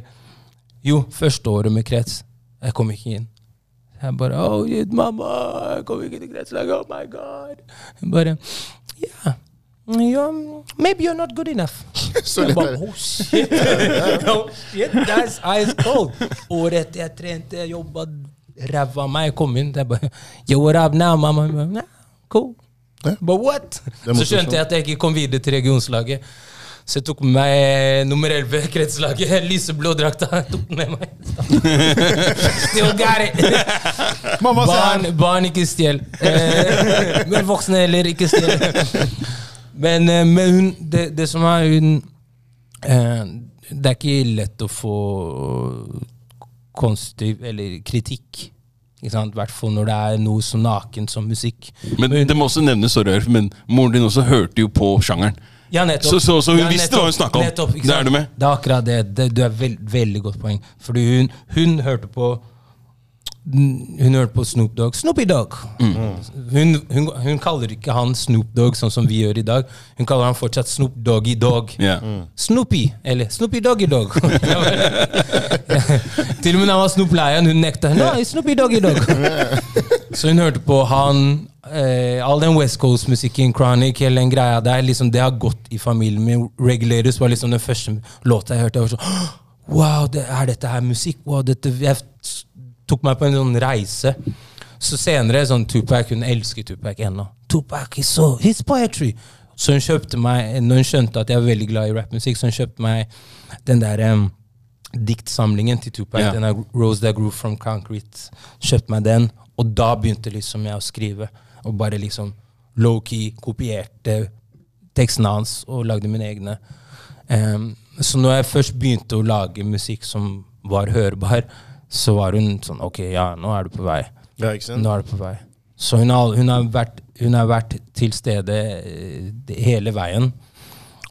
jo, første året med krets. Jeg kom ikke inn. Jeg bare Oh, shit, mamma, jeg kom ikke til kretslaget. Oh my god. Jeg bare Ja. Yeah, maybe you're not good enough. Så Jeg bare, oh shit. oh shit, that's ice cold. Året etter jeg trente, jeg jobba ræva av meg, kom inn. Jeg bare Yo, what up now, mamma? Nah, cool. Yeah. But what? Så skjønte jeg at jeg ikke kom videre til regionslaget. Så jeg tok med meg nummer 11, kretslaget. Lyseblå drakta. Tok den med meg. Still got it. Barn, barn ikke stjel. Eh, men voksne heller ikke stjel. Men, men hun, det, det som er hun eh, Det er ikke lett å få konstruktiv eller kritikk. I hvert fall når det er noe så nakent som musikk. Men det må også nevnes, sorry, men moren din også hørte jo på sjangeren. Ja, nettopp. Så- så- så hun Ja, visste hva hun snakket om. Nettopp, ikke Det er du med? Det er akkurat det. det du er veld, veldig godt poeng. Fordi hun, hun hørte på hun hørte på Snoop Dogg. Snoopy Dogg! Mm. Hun, hun, hun kaller ikke han Snoop Dogg sånn som vi gjør i dag. Hun kaller han fortsatt Snoop Doggy Dogg. Mm. Snoopy, eller Snoopy Doggy Dogg. Til og med da han var Snoop Lion, hun nekta. Nei, Snoopy Doggy Dogg. Så hun hørte på han, eh, all den West Coast-musikken, Chronic, hele den greia der. Liksom, det har gått i familien min. Regulators var liksom den første låta jeg hørte. Jeg var sånn, wow, det, er dette her musikk? Wow, dette, jeg tok meg på en sånn reise. Så senere, sånn Tupac, hun elsker Tupac ennå. Tupac is so, his poetry. Så hun kjøpte meg, når hun skjønte at jeg var veldig glad i rappmusikk, så hun kjøpte meg den der um, diktsamlingen til Tupac, Yeah. den der Rose That Grew From Concrete. Kjøpte meg den, og da begynte liksom jeg å skrive. Og bare liksom low-key kopierte tekstene hans og lagde mine egne. Um, så når jeg først begynte å lage musikk som var hørbar, så var hun sånn Ok, ja, nå er du på vei. Ja? Nå er du på vei. Så hun har, hun har, vært, hun har vært til stede eh, hele veien.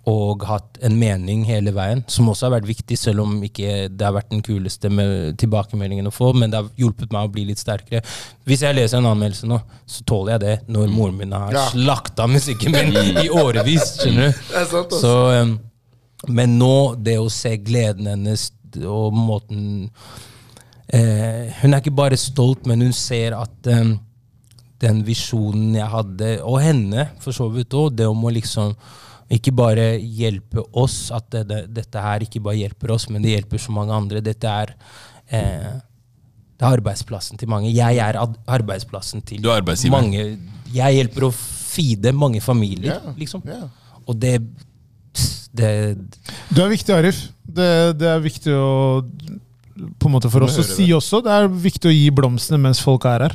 Og hatt en mening hele veien, som også har vært viktig, selv om ikke det har vært den kuleste med tilbakemeldingen å få. Men det har hjulpet meg å bli litt sterkere. Hvis jeg leser en anmeldelse nå, så tåler jeg det når moren min har Ja. slakta musikken min i årevis. skjønner du? Det sant, altså. Så, um, men nå, det å se gleden hennes og måten eh, Hun er ikke bare stolt, men hun ser at um, den visjonen jeg hadde, og henne for så vidt òg, det om å liksom ikke bare hjelpe oss, at det, det, dette her ikke bare hjelper oss, men det hjelper så mange andre. Dette er eh, det er arbeidsplassen til mange. Jeg er ad arbeidsplassen til Du er mange. Jeg hjelper å feede mange familier, yeah. liksom. Yeah. Og det, det Du er viktig, Arif. Det, det er viktig å på en måte for oss å si også. Det er viktig å gi blomstene mens folk er her.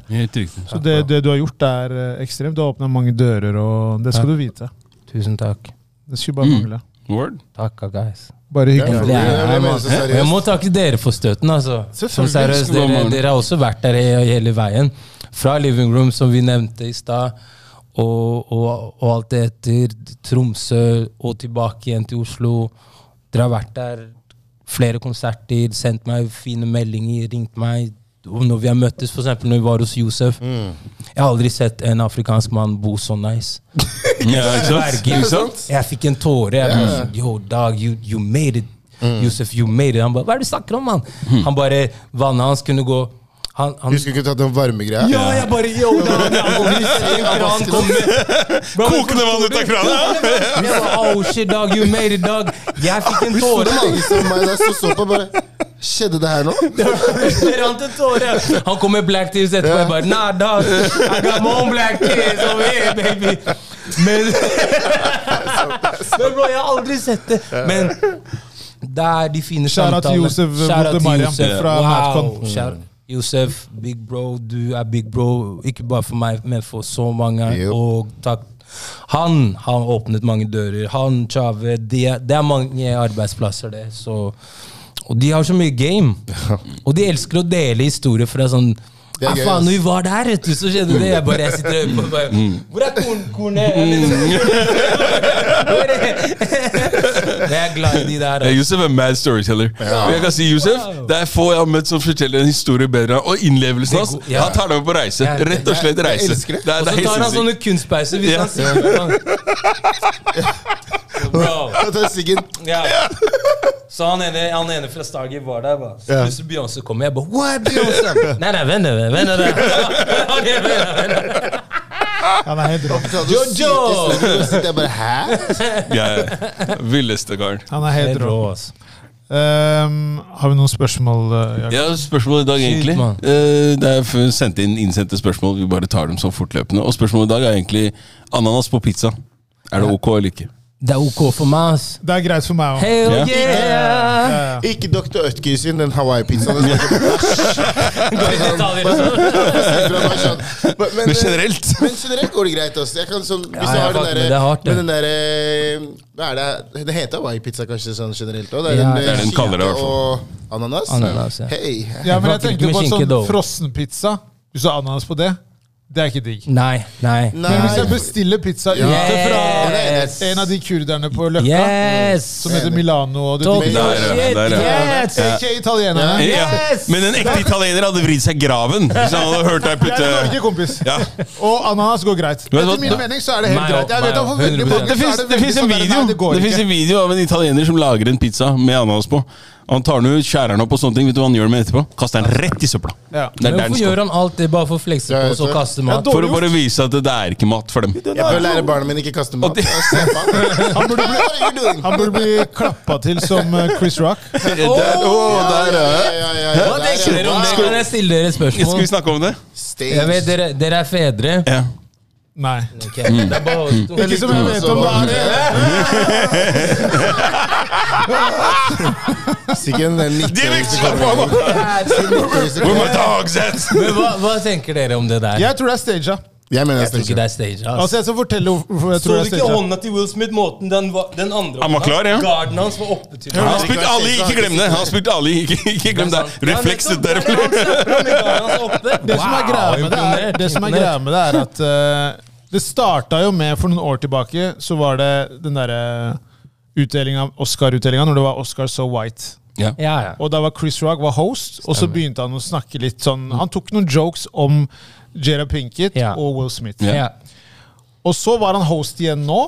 Så det, det du har gjort, er eh, ekstremt. Du har åpna mange dører, og det skal Ja. du vite. Tusen takk. Det skulle bare Mm. mangle. Word. Takka, guys. Bare hyggelig. Det er, så jeg må takke dere for støtten. altså. Som seriøst, dere, dere har også vært der hele veien. Fra living room, som vi nevnte i stad, og, og, og alt det etter Tromsø, og tilbake igjen til Oslo. Dere har vært der flere konserter, sendt meg fine meldinger, ringt meg. Når vi har møttes, eksempel når vi var hos Josef Jeg har aldri sett en afrikansk mann bo så nice. Ja, ikke sant? Sant? Jeg fikk en tåre. Jeg yeah. Yo, dog, you, you made it. Josef, you made it. Han bare, hva er det du snakker om, mann? Han bare, Vannet hans kunne gå han, han, Du skulle ikke tatt den varmegreia? ja, jeg bare Yo, da, en kran Kokende vann ut av kranen! Oh shit, dog, you made it, dog. Jeg fikk en tåre, mann. Som meg da som så på bare Skjedde det her nå? Det rant en tåre. Han kom med black tears etterpå. Jeg bare Nah, dog. I got my own black tears over here, baby. Men Men bro, jeg har aldri sett det. Men det er de fine Shout Kjære til. Josef Josef. fra wow. Madcon. Josef, big bro, du er big bro. Ikke bare for meg, men for så mange. Yep. Og takk. Han har åpnet mange dører. Han, Chave Det, det er mange arbeidsplasser, det. Så, og de har så mye game. Og de elsker å dele historier fra sånn Det er gøy, faen, når vi var der, vet du, så skjedde det. Jeg bare jeg sitter og hører på. Bare, Hvor er korn, kornet? Hvor er det? jeg er glad i de der. Altså. Josef er mad storyteller. Ja. jeg kan si Josef, Det er få jeg har møtt som forteller en historie bedre. Og innlevelsen hans ja. Han tar deg med på reise. Ja, Rett og slett reise. det. Det er, Og så tar han sånne kunstpauser hvis Ja. han sier Bro. Ja. Så han ene, han ene fra Stargate var der. Bare. Så Ja. plutselig Beyoncé kommer. Jeg bare What, Beyoncé? Nei, nei, vent litt. Han er helt rå. Jojo! Jeg bare Hæ? Ja, ja. Villeste karen. Han er helt rå. Um. Ehm, har vi noen spørsmål? uh, Jakob? Ja, spørsmål i dag, egentlig. Eh, Det er sendt inn innsendte spørsmål. Vi bare tar dem sånn fortløpende. Og spørsmålet i dag er egentlig ananas på pizza. Er det ok eller ikke? Det er ok for meg, ass. Det er greit for meg òg. Hell Ja. yeah! Ikke Dr. Ødker sin, den Hawaii-pizzaen. den smaker Gå i detaljer. sånn. Men, Men eh, generelt Men generelt går det greit. Også. Jeg kan sånn, hvis Ja, jeg har den fuck, men det er hardt, det. men den derre Hva er det? Det heter Hawaii-pizza kanskje sånn generelt òg? Det er Ja, den, det er den skinke kaller i hvert fall. Og ananas? Ananas, ja. Hei. Ja, men jeg ikke tenkte med på skinke, sånn though. frossenpizza. Hvis du har ananas på det, det er ikke digg. Nei, nei. Nei. Men hvis jeg bestiller pizza Ja. ute fra Yes. en av de kurderne på Løkka, Yes! som heter Milano og det digge- Der, Der, yes! Ikke italienerne. ja. Men en ekte italiener hadde vridd seg i graven hvis han hadde hørt deg Jeg er ikke putte kompis. ja. Og ananas går greit. Etter min mening så er det helt greit. Jeg vet at for veldig mange Det fins en sånn video en video av en italiener som lager en pizza med ananas på. Han tar nå skjærer opp og sånne ting. Vet du hva han gjør med etterpå? Kaster den rett i søpla. Ja. Men hvorfor gjør han alt det bare for å flekse på oss og kaste mat? For å bare vise at det er ikke mat for dem. Jeg bør lære barna mine ikke kaste mat. Han burde bli, han burde bli klappa til som eh, Chris Rock. Der, å, der, Hva tenker dere om det? Kan jeg stille dere spørsmål? Skal vi snakke om det? Jeg vet dere, dere er fedre. Ja. Nei. Ok, Det er bare oss to. Ikke som jeg vet om det er Sikkert en 90 Direkt slapp av, da! Where my dogs at? Men hva, hva tenker dere om det der? Jeg tror det er staged. Jeg mener Jeg tror ikke det er stage. Altså, jeg skal fortelle hvorfor jeg Så tror du det er ikke hånda til Will Smith, måten den, var, den andre Han var klar, ja. Garden hans var oppe til Han har spilt Ali, ikke glem det! Han har spilt Ali, ikke, ikke glem det. Refleks der. Det som er greia med det, er, det som er, greia med det er at uh, det starta jo med For noen år tilbake så var det den derre utdelinga, Oscar-utdelinga, når det var Oscar So White. Ja. Ja, ja. Og da var Chris Rock var host, og så begynte han å snakke litt sånn Han tok noen jokes om Jada Pinkett Ja. og Will Smith. Ja. ja. Og så var han host igjen nå.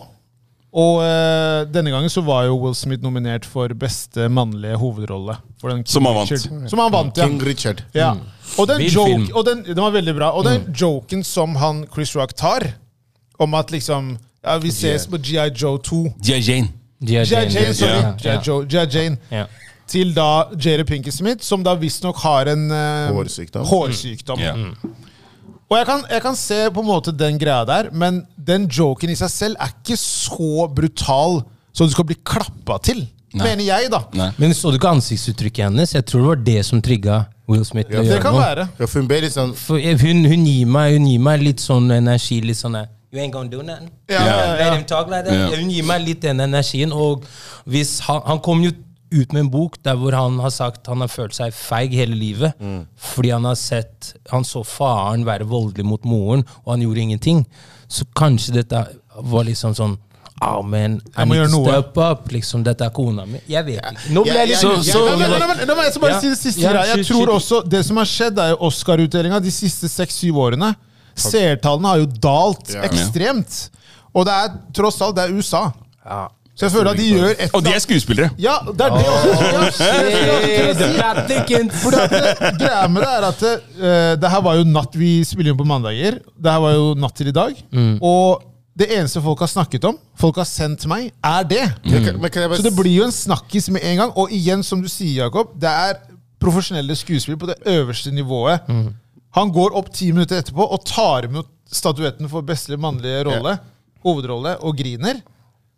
Og uh, denne gangen så var jo Will Smith nominert for beste mannlige hovedrolle. For den Som han vant. Som han vant, ja. King Richard. ja. Og den, joke, og den, den var veldig bra. Og den joken som han Chris Rock tar, om at liksom ja, Vi ses på GI Joe 2. G.I. Jane. G.I. G.I. Jane, sorry. Yeah. Joe, Jane. Yeah. Til da Jerry Pinkett Smith, som da visstnok har en uh, Hårsykdom. hårsykdom. Ja. Og jeg kan, jeg kan se på en måte den greia der, men den joken i seg selv er ikke så brutal så du skal bli klappa til. Nei. Mener jeg, da. Nei. Men så du ikke ansiktsuttrykket hennes? Jeg tror det var det som trigga Will Smith. ja, Det kan noe. være. Ja, for hun ble litt sånn For hun, hun, gir meg, hun gir meg litt sånn energi. Litt sånn eh, You ain't gonna do nothing. Ja, ja, Let ja. him talk like that. Ja. Hun gir meg litt den energien. Og hvis han, han kom jo ut med en bok der hvor han har sagt han har følt seg feig hele livet. Fordi han har sett Han så faren være voldelig mot moren, og han gjorde ingenting. Så kanskje dette var liksom sånn Oh, man, I Jeg må need gjøre to noe. step up. Liksom, dette er kona mi. Jeg vet ikke. Nå ble jeg litt Så- så- må jeg bare si det siste Ja, greia. Jeg tror også Det som har skjedd, er jo Oscar-utdelinga de siste seks-syv årene. Seertallene har jo dalt Ja. ekstremt. Og det er tross alt det er USA. Ja. Så jeg føler at de gjør et Og de er skuespillere. Ja, det er det også. Ja, thickens. Det, greia med det er at det, eh, det her var jo natt Vi spiller jo på mandager. Det her var jo natt til i dag. Og det eneste folk har snakket om, folk har sendt meg, er det. Bare Så det blir jo en snakkis med en gang. Og igjen, som du sier, Jakob, det er profesjonelle skuespillere på det øverste nivået. Han går opp ti minutter etterpå og tar imot statuetten for beste mannlige rolle, hovedrolle, og griner.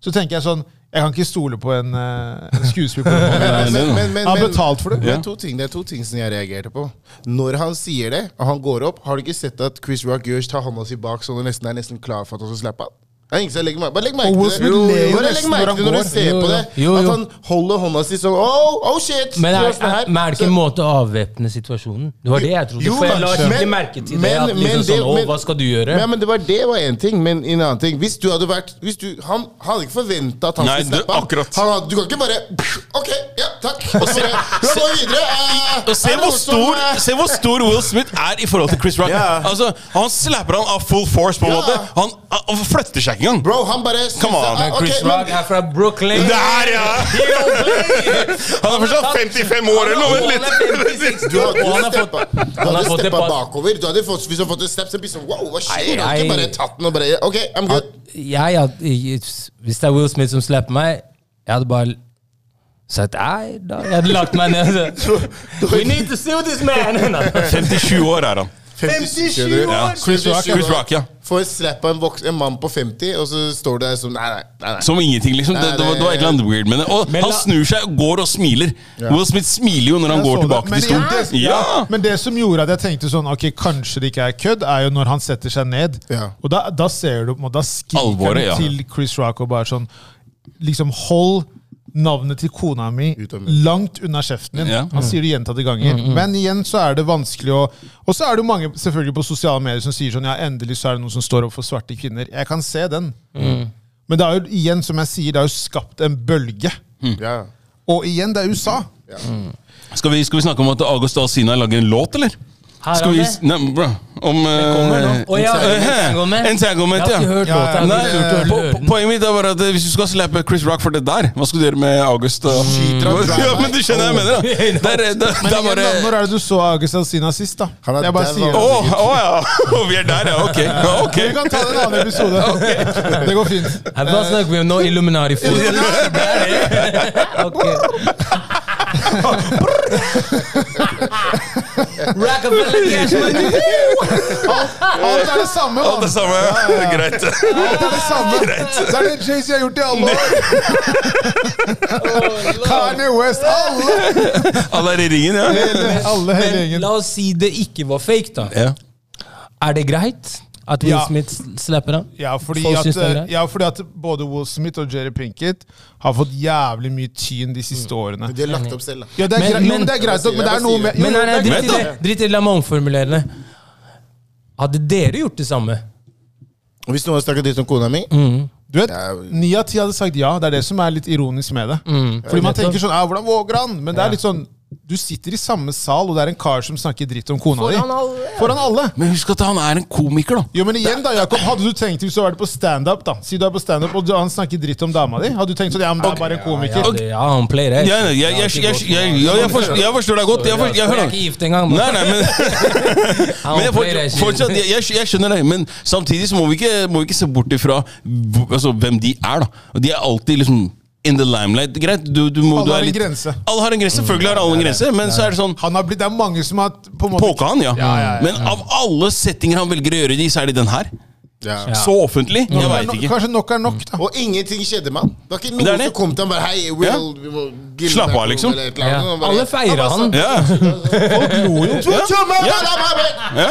Så tenker jeg sånn Jeg kan ikke stole på en, eh, en skuespiller men, men, Han betalt for det. Men to ting, det er to ting som jeg reagerte på. Når han sier det, og han går opp, har du ikke sett at Chris Rock gjør tar hånda si bak sånn og nesten er nesten klar for at han skal slappe han? Det er ingen som legger merke Bare legg merke til det. Jo, jo Bare legg merke til når du ser Jo, på det, Jo, at han holder hånda si sånn Oh, oh shit! Men er, er, men er det ikke en måte å avvæpne situasjonen? Det var det jeg trodde. Jo, for jeg la ikke Men- merke til det. men- At men liksom det- sånn, men- hva skal du gjøre? Men, men det var det var en ting, men en annen ting Hvis du hadde vært hvis du, Han han hadde ikke forventa at han Nei, skulle snappe han. akkurat. han hadde, Du kan ikke bare Ok, ja, takk. Og så bare, «La gå videre. eh, Og se er hvor, noen som, stor, eh, se hvor stor Will Smith er i forhold til Chris Rock. Ja. Altså, Han slapper han av full force, på en måte. Han, han flytter seg ikke engang. Bro, han bare Come on. ah, Men Chris Rock er fra Brooklyn. Der, ja! Han er fortsatt 55 år eller noe. Litt. 56. Du hadde har steppa, du hadde steppa bakover. Du hadde fått, hvis du hadde fått et step, så blir det sånn Wow, hva skjer? Du hadde Nei, ikke bare tatt den og bare Ok, I'm good. jeg, had- Hvis det er Will Smith som slipper meg, jeg hadde bare sagt nei, da. Jeg hadde lagt meg ned. We need to sue this man! 57 år er han. 57 år! Ja. Chris Rock, Chris Rock, ja. Får slapp av en, voks, en mann på 50, og så står du der som Nei, nei. nei, nei. Som ingenting, liksom. Det, Nei, det, var, det var et eller annet weird med det. Og Men han snur seg og går og smiler. Will Smith smiler jo når han Jeg går tilbake Men til stolen. det- Ja! Men det som gjorde at jeg tenkte sånn Ok, kanskje det ikke er kødd, er jo når han setter seg ned. Ja. Og da, da ser du på en måte Da skriker han ja. til Chris Rock og bare sånn Liksom hold navnet til kona mi langt unna kjeften din. Ja. Han sier det gjentatte ganger. Men igjen så er det vanskelig å Og så er det jo mange selvfølgelig på sosiale medier som sier sånn Ja, endelig så er det noen som står opp for svarte kvinner. Jeg kan se den. Men det er jo igjen, som jeg sier, det er jo skapt en bølge. Ja. Og igjen, det er USA. Skal vi, skal vi snakke om at August Sina lager en låt, eller? Her Skal vi, nei, bro, om uh, Å ja, har ikke ja. Nei, po po. Poenget mitt er bare at eh, hvis du skal slappe Chris Rock for det der, hva skal du gjøre med August? og- Skyter ja, men du skjønner hva jeg mener, da. Der, er, det Men er bare når er det du så August Alsina sist, da? Han er jeg bare sier det. oh, å ja! Vi er der, ja. Ok. okay. ok. Vi kan ta en annen episode. Det går fint. Hva snakker vi om nå? Illuminati-folk? Det er. Ok. Rockefeller cash money. Alt er det samme, Alt det mann. samme. Greit. Alt er det samme. Det er det Jay-Z har gjort i alle år. Kanye West, alle. Alle er i ringen, ja. Hele, alle hele Men gjengen. la oss si det ikke var fake, da. ja. Er det greit at Will Ja. Smith slipper han? Ja fordi, at, greit. ja, fordi at både Will Smith og Jerry Pinkett har fått jævlig mye tyn de siste årene. De har lagt opp selv, da. Ja, det er, Men- jo, men- men det er greit nok, men det er noe med jo, Men jo, nei, nei, drit i det. La meg omformulere det. Hadde dere gjort det samme? Hvis noen hadde snakket dritt om kona mi Du vet. Ni av ti hadde sagt ja. Det er det som er litt ironisk med det. Fordi man tenker sånn 'Hvordan våger han?' Men det er litt sånn Du sitter i samme sal, og det er en kar som snakker dritt om kona di. Foran alle. Foran alle. Men husk at han er en komiker, da. Jo, men igjen da, Jakob, Hadde du tenkt hvis du hadde vært på standup, da Si du er på standup og han snakker dritt om dama di, hadde du tenkt sånn Ja, men det er bare en komiker. Ja, ja han pleier det. Ja, jeg, jeg, jeg, jeg, jeg, jeg, forstår, jeg forstår deg godt. Jeg, for, jeg, Jeg er ikke gift engang. Nei, nei, men, men jeg, pleier det for, shit. fortsatt, jeg, jeg, jeg skjønner det. Men samtidig så må vi ikke, må vi ikke se bort ifra altså, hvem de er. da De er alltid liksom in the limelight. Greit, du, du må, Alle du har en litt, grense. Alle har en grense. Selvfølgelig har alle en grense, men så er det sånn Han har blitt, Det er mange som har på en måte Påka han, ja. Ja, ja, ja. Men av alle settinger han velger å gjøre det i, så er det den her. Ja. Så offentlig. Jeg Nok er veit ikke. Kanskje nok er nok, da. Og ingenting skjedde med han. Det var ikke noen som kom til han bare Hei, Will, vi må Slapp av, liksom. eller eller. Ja. Bare- Alle feirer bare han. Ja. Folk lo jo. Ja.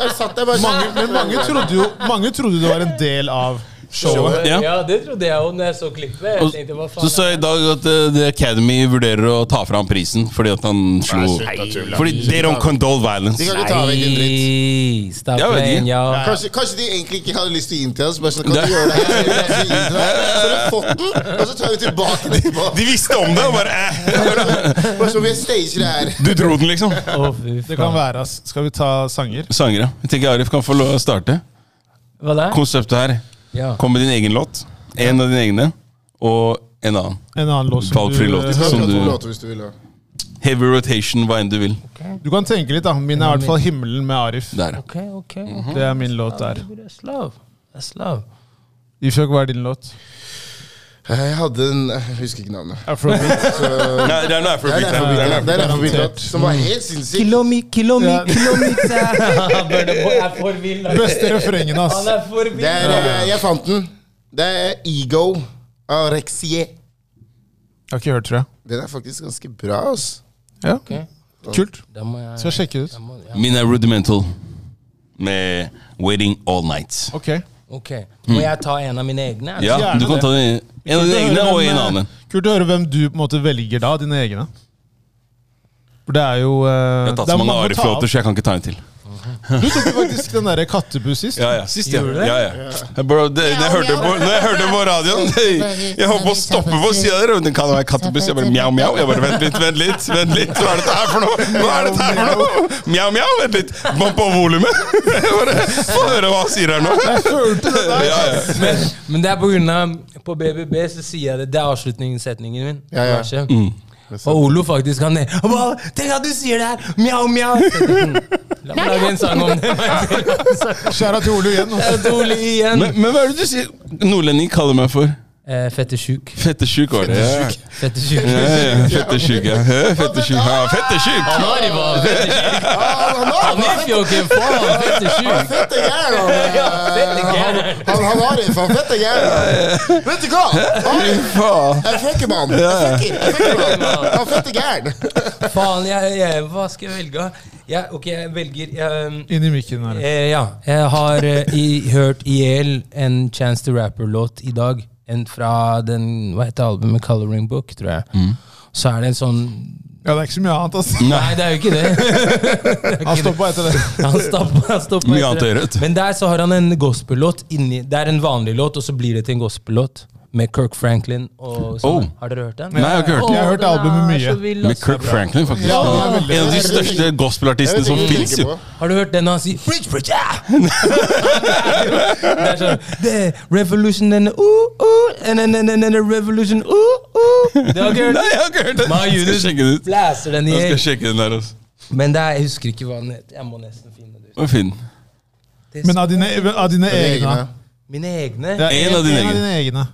Jeg satt der bare Mange, men mange trodde jo mange trodde det var en del av Showet. Ja. Ja, det trodde jeg òg når jeg så klippet. Jeg tenkte, hva så faen så jeg i dag at uh, The Academy vurderer å ta fra ham prisen fordi at han slo Nei, slutt. Fordi they don't condole violence. De kan ikke ta vekk en dritt. Stop Jeg vet ikke. ja. Kanskje, kanskje de egentlig ikke hadde lyst til å gi den til oss. Bare sånn, kan Det- du gjøre det her? Så har vi fått den, og så tar vi tilbake den. De visste om det og bare eh. Bare som vi stager det her. Du dro den, liksom. Oh, Det kan være, ass. Skal vi ta sanger? Sanger, ja. Jeg tenker Arif kan få lov å starte. Hva da? Konseptet her. Ja. Kom med din egen låt. En av dine egne. Og en annen. En annen låt som Valgfri du, låt. Du Som du- låter hvis du vil. ja. Heavy rotation, hva enn du vil. Du kan tenke litt, da. Min er i hvert fall 'Himmelen' med Arif. Der. Ok, ok. Det er min låt der. That's love. That's love. Ifjok, hva er din låt? Jeg hadde en Jeg husker ikke navnet. Afrobeat. Så, Nei, det er noe det er en Afrobeat. Afrobeat- det er en. Afrobeat-låt som var helt sinnssyk. Kilomi, kilomi, kilometer. Beste refrengen, ass. Han er for vill. Det er, eh, jeg fant den. Det er Ego av Rexie. Jeg har ikke hørt, tror jeg. Den er faktisk ganske bra. ass. Ja, Kult. da må jeg Skal sjekke det ut. da må- ja. Min er Rudimental. Med Waiting All Night. Ok. Ok, Må jeg ta en av mine egne? Ja, Gjerne du kan det. ta en, en av dine egne og en eh, annen. Kult å høre hvem du på en måte velger da, dine egne. For det er jo eh, Jeg har det tatt er så mange mange å ta Arif-låter, så jeg kan ikke ta en til. Du tok jo faktisk den derre kattebuss sist. Ja, ja, sist, ja. Gjorde du det? ja, ja. Bro, det, når, jeg hørte på, når jeg hørte på radioen Jeg holdt på å stoppe på sida der. og Den kan være kattebuss. Jeg bare mjau, mjau. Jeg bare Vent litt, vent litt. vent litt Hva er dette her for noe? Hva er dette her for noe? Mjau, mjau. Vent litt. Må på volumet. Få høre hva han sier her nå. Jeg følte det der. Ja, ja. Men, men det er på grunn av På BBB så sier jeg det. Det er avslutningssetningen min. Ja, ja. Mm. Og Olo faktisk han er «Hva? Tenk at du sier det her! Mjau, mjau! La meg lage en sang om det. Skjæra til Olo igjen. ass. Igjen. Men, men hva er det du sier nordlending kaller meg for? Eh, Fettesjuk. Fettesyk var det. Ja, Fettesjuk. ja, ja. Fettesjuk! ja. Ja, fettesyk. Han har det bare. Fettesjuk. Han har Han er fjokken, faen! Fettesjuk. fette gæren, han, Ja, fette eh, gæren. Han, han Arif, han fette gæren. Vet du hva? Faen. jeg fekker mann. Jeg fekker, jeg fekker mann. Han fette gæren. Faen, jeg, jeg, hva skal jeg velge? Ja, ok, jeg velger jeg, Inn i mikken her. Eh, ja, jeg har eh, i, hørt i hjel en Chance the Rapper-låt i dag. En fra den, hva heter albumet? Coloring Book, tror jeg. Mm. Så er det en sånn Ja, det er ikke så mye annet, altså. Nei, det er jo ikke det. Det Han stoppa etter det. Han stopper, han stoppa etter det. Men der så har han en gospel-låt inni Det er en vanlig låt, og så blir det til en gospel-låt. Med Kirk Franklin og sånn. Oh. Har dere hørt den? Nei, jeg har ikke hørt den. Jeg har hørt albumet mye. vill, Med. Kirk Franklin, faktisk. Ja, er En av de største gospelartistene som fins. Har du hørt den han sier Fridge Bridge, yeah! det er sånn er Revolution and the ooh, ooh, and then, and then, and then revolution ooh, ooh. Det har ikke hørt Nei, jeg har ikke hørt den. Jeg skal sjekke den ut. den Jeg skal sjekke den der, også. Men det er, jeg husker ikke hva den heter. Jeg må nesten finne det ut. Fin. Men av dine, av dine egne. Mine egne. Ja, En av dine egne.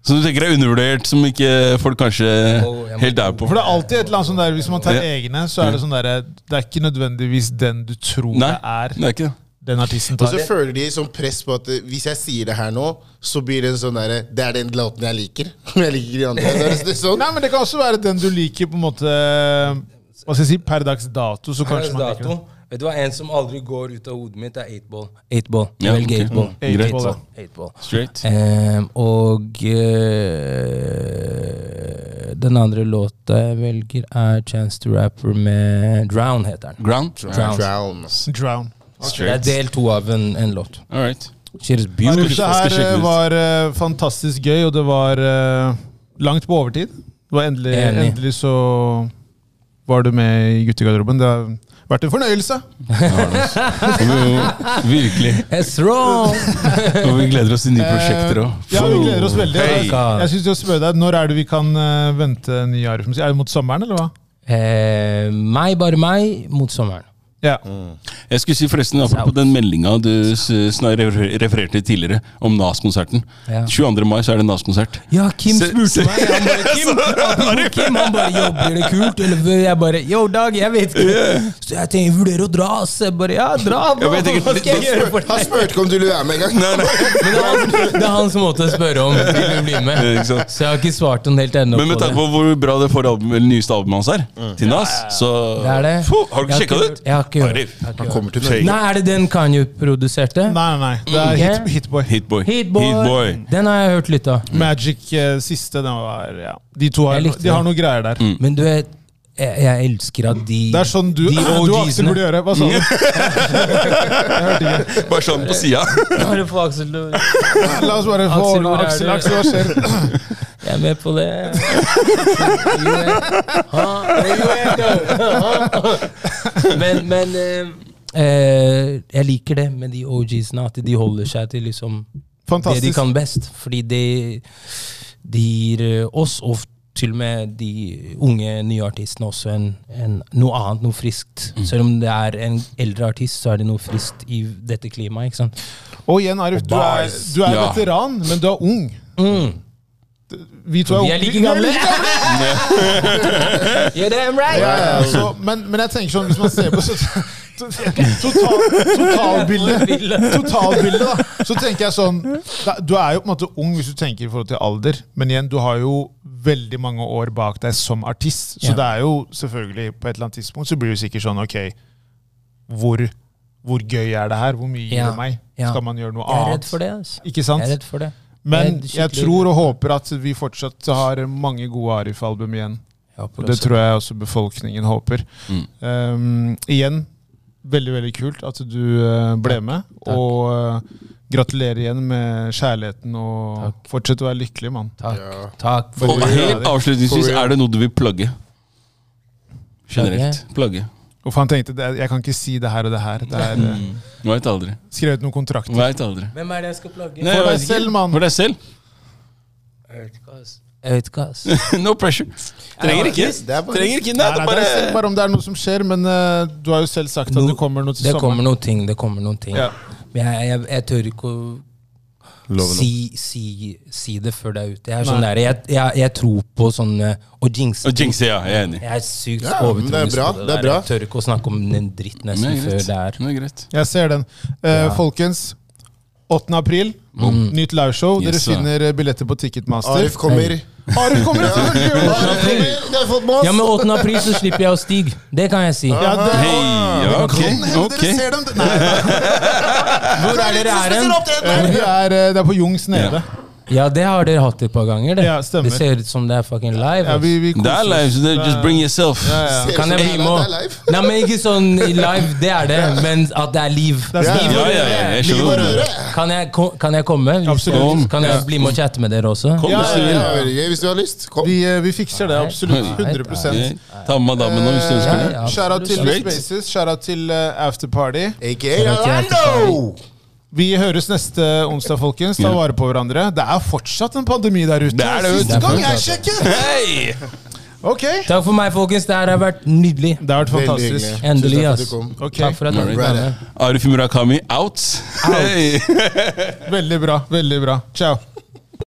Så du tenker det er undervurdert, som ikke folk kanskje Å, helt er på? For det er alltid et eller annet sånn der Hvis man tar Ja. egne, så er det sånn derre Det er ikke nødvendigvis den du tror Nei, det er, det er ikke det. den artisten tar. Og så føler de sånn press på at eh, hvis jeg sier det her nå, så blir det en sånn derre Det er den låten jeg liker. Men jeg liker de andre. Det er det er sånn. Nei, men det kan også være den du liker på en måte Hva skal jeg si, per dags dato. Så kanskje man liker den. Vet du hva, En som aldri går ut av hodet mitt, er 8-ball. 8-ball. Ja, okay. ok. 8-ball. Mm, greit. Eightball, 8-ball. Straight. Um, og uh, den andre låta jeg velger, er Chance to Rapper med Drown, heter den. Ground? Drown. Drown. Drown. Det er del to av en, en låt. All right. Beautiful. her eh, var uh, fantastisk gøy, og det var uh, langt på overtid. Det var endelig, endelig så var du med i guttegarderoben. Det har vært en fornøyelse. Virkelig. It's wrong! Og vi gleder oss til nye prosjekter òg. Ja, vi gleder oss veldig. Hey. Jeg synes jeg spørre deg, Når er det vi kan eh, vente ny Arif-musikk? Er det mot sommeren, eller hva? Eh, meg, bare meg, mot sommeren. Ja. Jeg skulle si forresten på den meldinga du refererte tidligere, om NAS-konserten. Ja. 22. mai så er det NAS-konsert. Ja, Kim spurte meg. Han bare, Kim, apropos Kim, han bare jobber blir det kult? Eller jeg bare Yo, Dag, jeg vet ikke. Så jeg tenker, vurderer å dra. ass. jeg bare Ja, dra. Jeg Hva skal jeg gjøre for Han spurte ikke om du ville være med engang. Nei, nei. Men det er, er hans måte å spørre om vil du bli med. Så jeg har ikke svart han helt ennå Men med tanke på hvor bra det nyeste albumet hans er, til Nas, så Det er det. Puh, Har du ikke sjekka det ut? Ikke hørt. Arif. Jeg har ikke Han hørt. kommer til Norge. Nei, er det den Kanye produserte? Nei, nei, nei. Det er Ikke? hit, Hitboy. Hitboy. Hitboy. Hitboy. Den har jeg hørt litt av. Magic eh, siste, den var Ja. De to har, Jeg likte de har det. noe greier der. Mm. Men du vet, jeg, jeg elsker at de Det er sånn du, de du og Aksel burde gjøre. Hva sa du? Bare sånn på sida. Bare få Aksel til å- La oss bare få Aksel, hvor er Aksel, du? Aksel, hva skjer? Jeg er med på det. Ha, where you at, though? Men men eh, eh, jeg liker det med de OG-ene, at de holder seg til liksom det de kan best. Fordi det de gir eh, oss, og til og med de unge nye artistene, også en, en, noe annet, noe friskt. Selv om det er en eldre artist, så er det noe friskt i dette klimaet. ikke sant? Og igjen, Arif, du er, du er Ja. veteran, men du er ung. Mm. Vi to er Vi er like gamle! You're damn right! Ja, så, men, men jeg tenker sånn, hvis man ser på så, to- total, totalbildet, totalbildet da, så tenker jeg sånn da, Du er jo på en måte ung hvis du tenker i forhold til alder, men igjen, du har jo veldig mange år bak deg som artist. Så yeah. det er jo selvfølgelig På et eller annet tidspunkt så blir du sikkert sånn Ok, hvor, hvor gøy er det her? Hvor mye gir Ja, det meg? ja. Skal man gjøre noe annet? Jeg er redd for det. Altså. Ikke sant? Jeg er redd for det. Men Jeg tror og håper at vi fortsatt har mange gode Arif-album igjen. Og det tror jeg også befolkningen håper. Mm. Um, igjen, veldig veldig kult at du uh, ble med. Takk. Og uh, gratulerer igjen med kjærligheten, og Takk. fortsett å være lykkelig, mann. Takk. Ja. Takk. Og helt avslutningsvis, er det noe du vil plugge? Generelt. Plugge. Og for han tenkte det, jeg kan ikke si det her og det her. Det er uh, Mm. Veit aldri. skrevet noen kontrakter. Vet aldri. Hvem er det jeg skal plage? Nei, For deg selv, mann. For deg selv. Jeg vet ikke, ass. Jeg vet ikke, ass. no pressure. Trenger ikke. Det er bare- Trenger ikke. Nei, Nei, det er det er bare bare om det er noe som skjer, men uh, du har jo selv sagt at No- det kommer noe til Det kommer sommeren. noen ting. Det kommer noen ting. Ja. Men jeg, jeg, jeg tør ikke å si, si, si det før det er ute. Jeg, er sånn der, jeg, jeg, jeg tror på sånne å jinxe. Og jinxe, ja. Jeg er enig. Jeg er sykt Ja, er overtroisk bra, på det, det er der. bra. Jeg tør ikke å snakke om den dritt nesten før det er Det er greit. Jeg ser den. Uh, Ja. Folkens, 8. april, nytt liveshow. Dere Yes, sir. finner uh, billetter på Ticketmaster. Arif kommer. Arif kommer! det. Arif kommer. Det har fått med. Ja, men 8. april så slipper jeg å stige. Det kan jeg si. Ja, det, hey, ja, ok. okay. hjem, ok. Dere ser dem! Nei, Hvor er dere er hen? uh, det er på Jungs nede. Ja, det har dere hatt et par ganger. Det, Ja, det ser ut som det er fucking live. Ja, vi, vi Det er live, så just bring yourself. Ja, ja. Kan jeg bli med? Nei, men ikke sånn live, det er det, men at det er liv. Det er Ja. Ja, ja, ja, jeg skjønner. røre. Kan jeg, kan jeg komme? Absolutt. Kan jeg bli med og chatte med dere også? Kom, Ja, hvis du ja. Ja, har lyst. Kom. Vi, uh, vi fikser det, absolutt. 100 Ja, Ta med madammen nå, hvis du ønsker det. Ja, ja. Shout-out til Spaces, shout-out til uh, Afterparty. AKA Orlando! Vi høres neste onsdag, folkens. Ta vare på hverandre. Det er fortsatt en pandemi der ute. Det er det, Siste gang Det er jeg sjekket! Hei! Ok. Takk for meg, folkens. Det her har vært nydelig. Det har vært fantastisk. Endelig, ass. takk ass. for at du kom. Ok, Takk for at dere var med. Arif Murakami out. Hei. Veldig bra. Veldig bra. Ciao.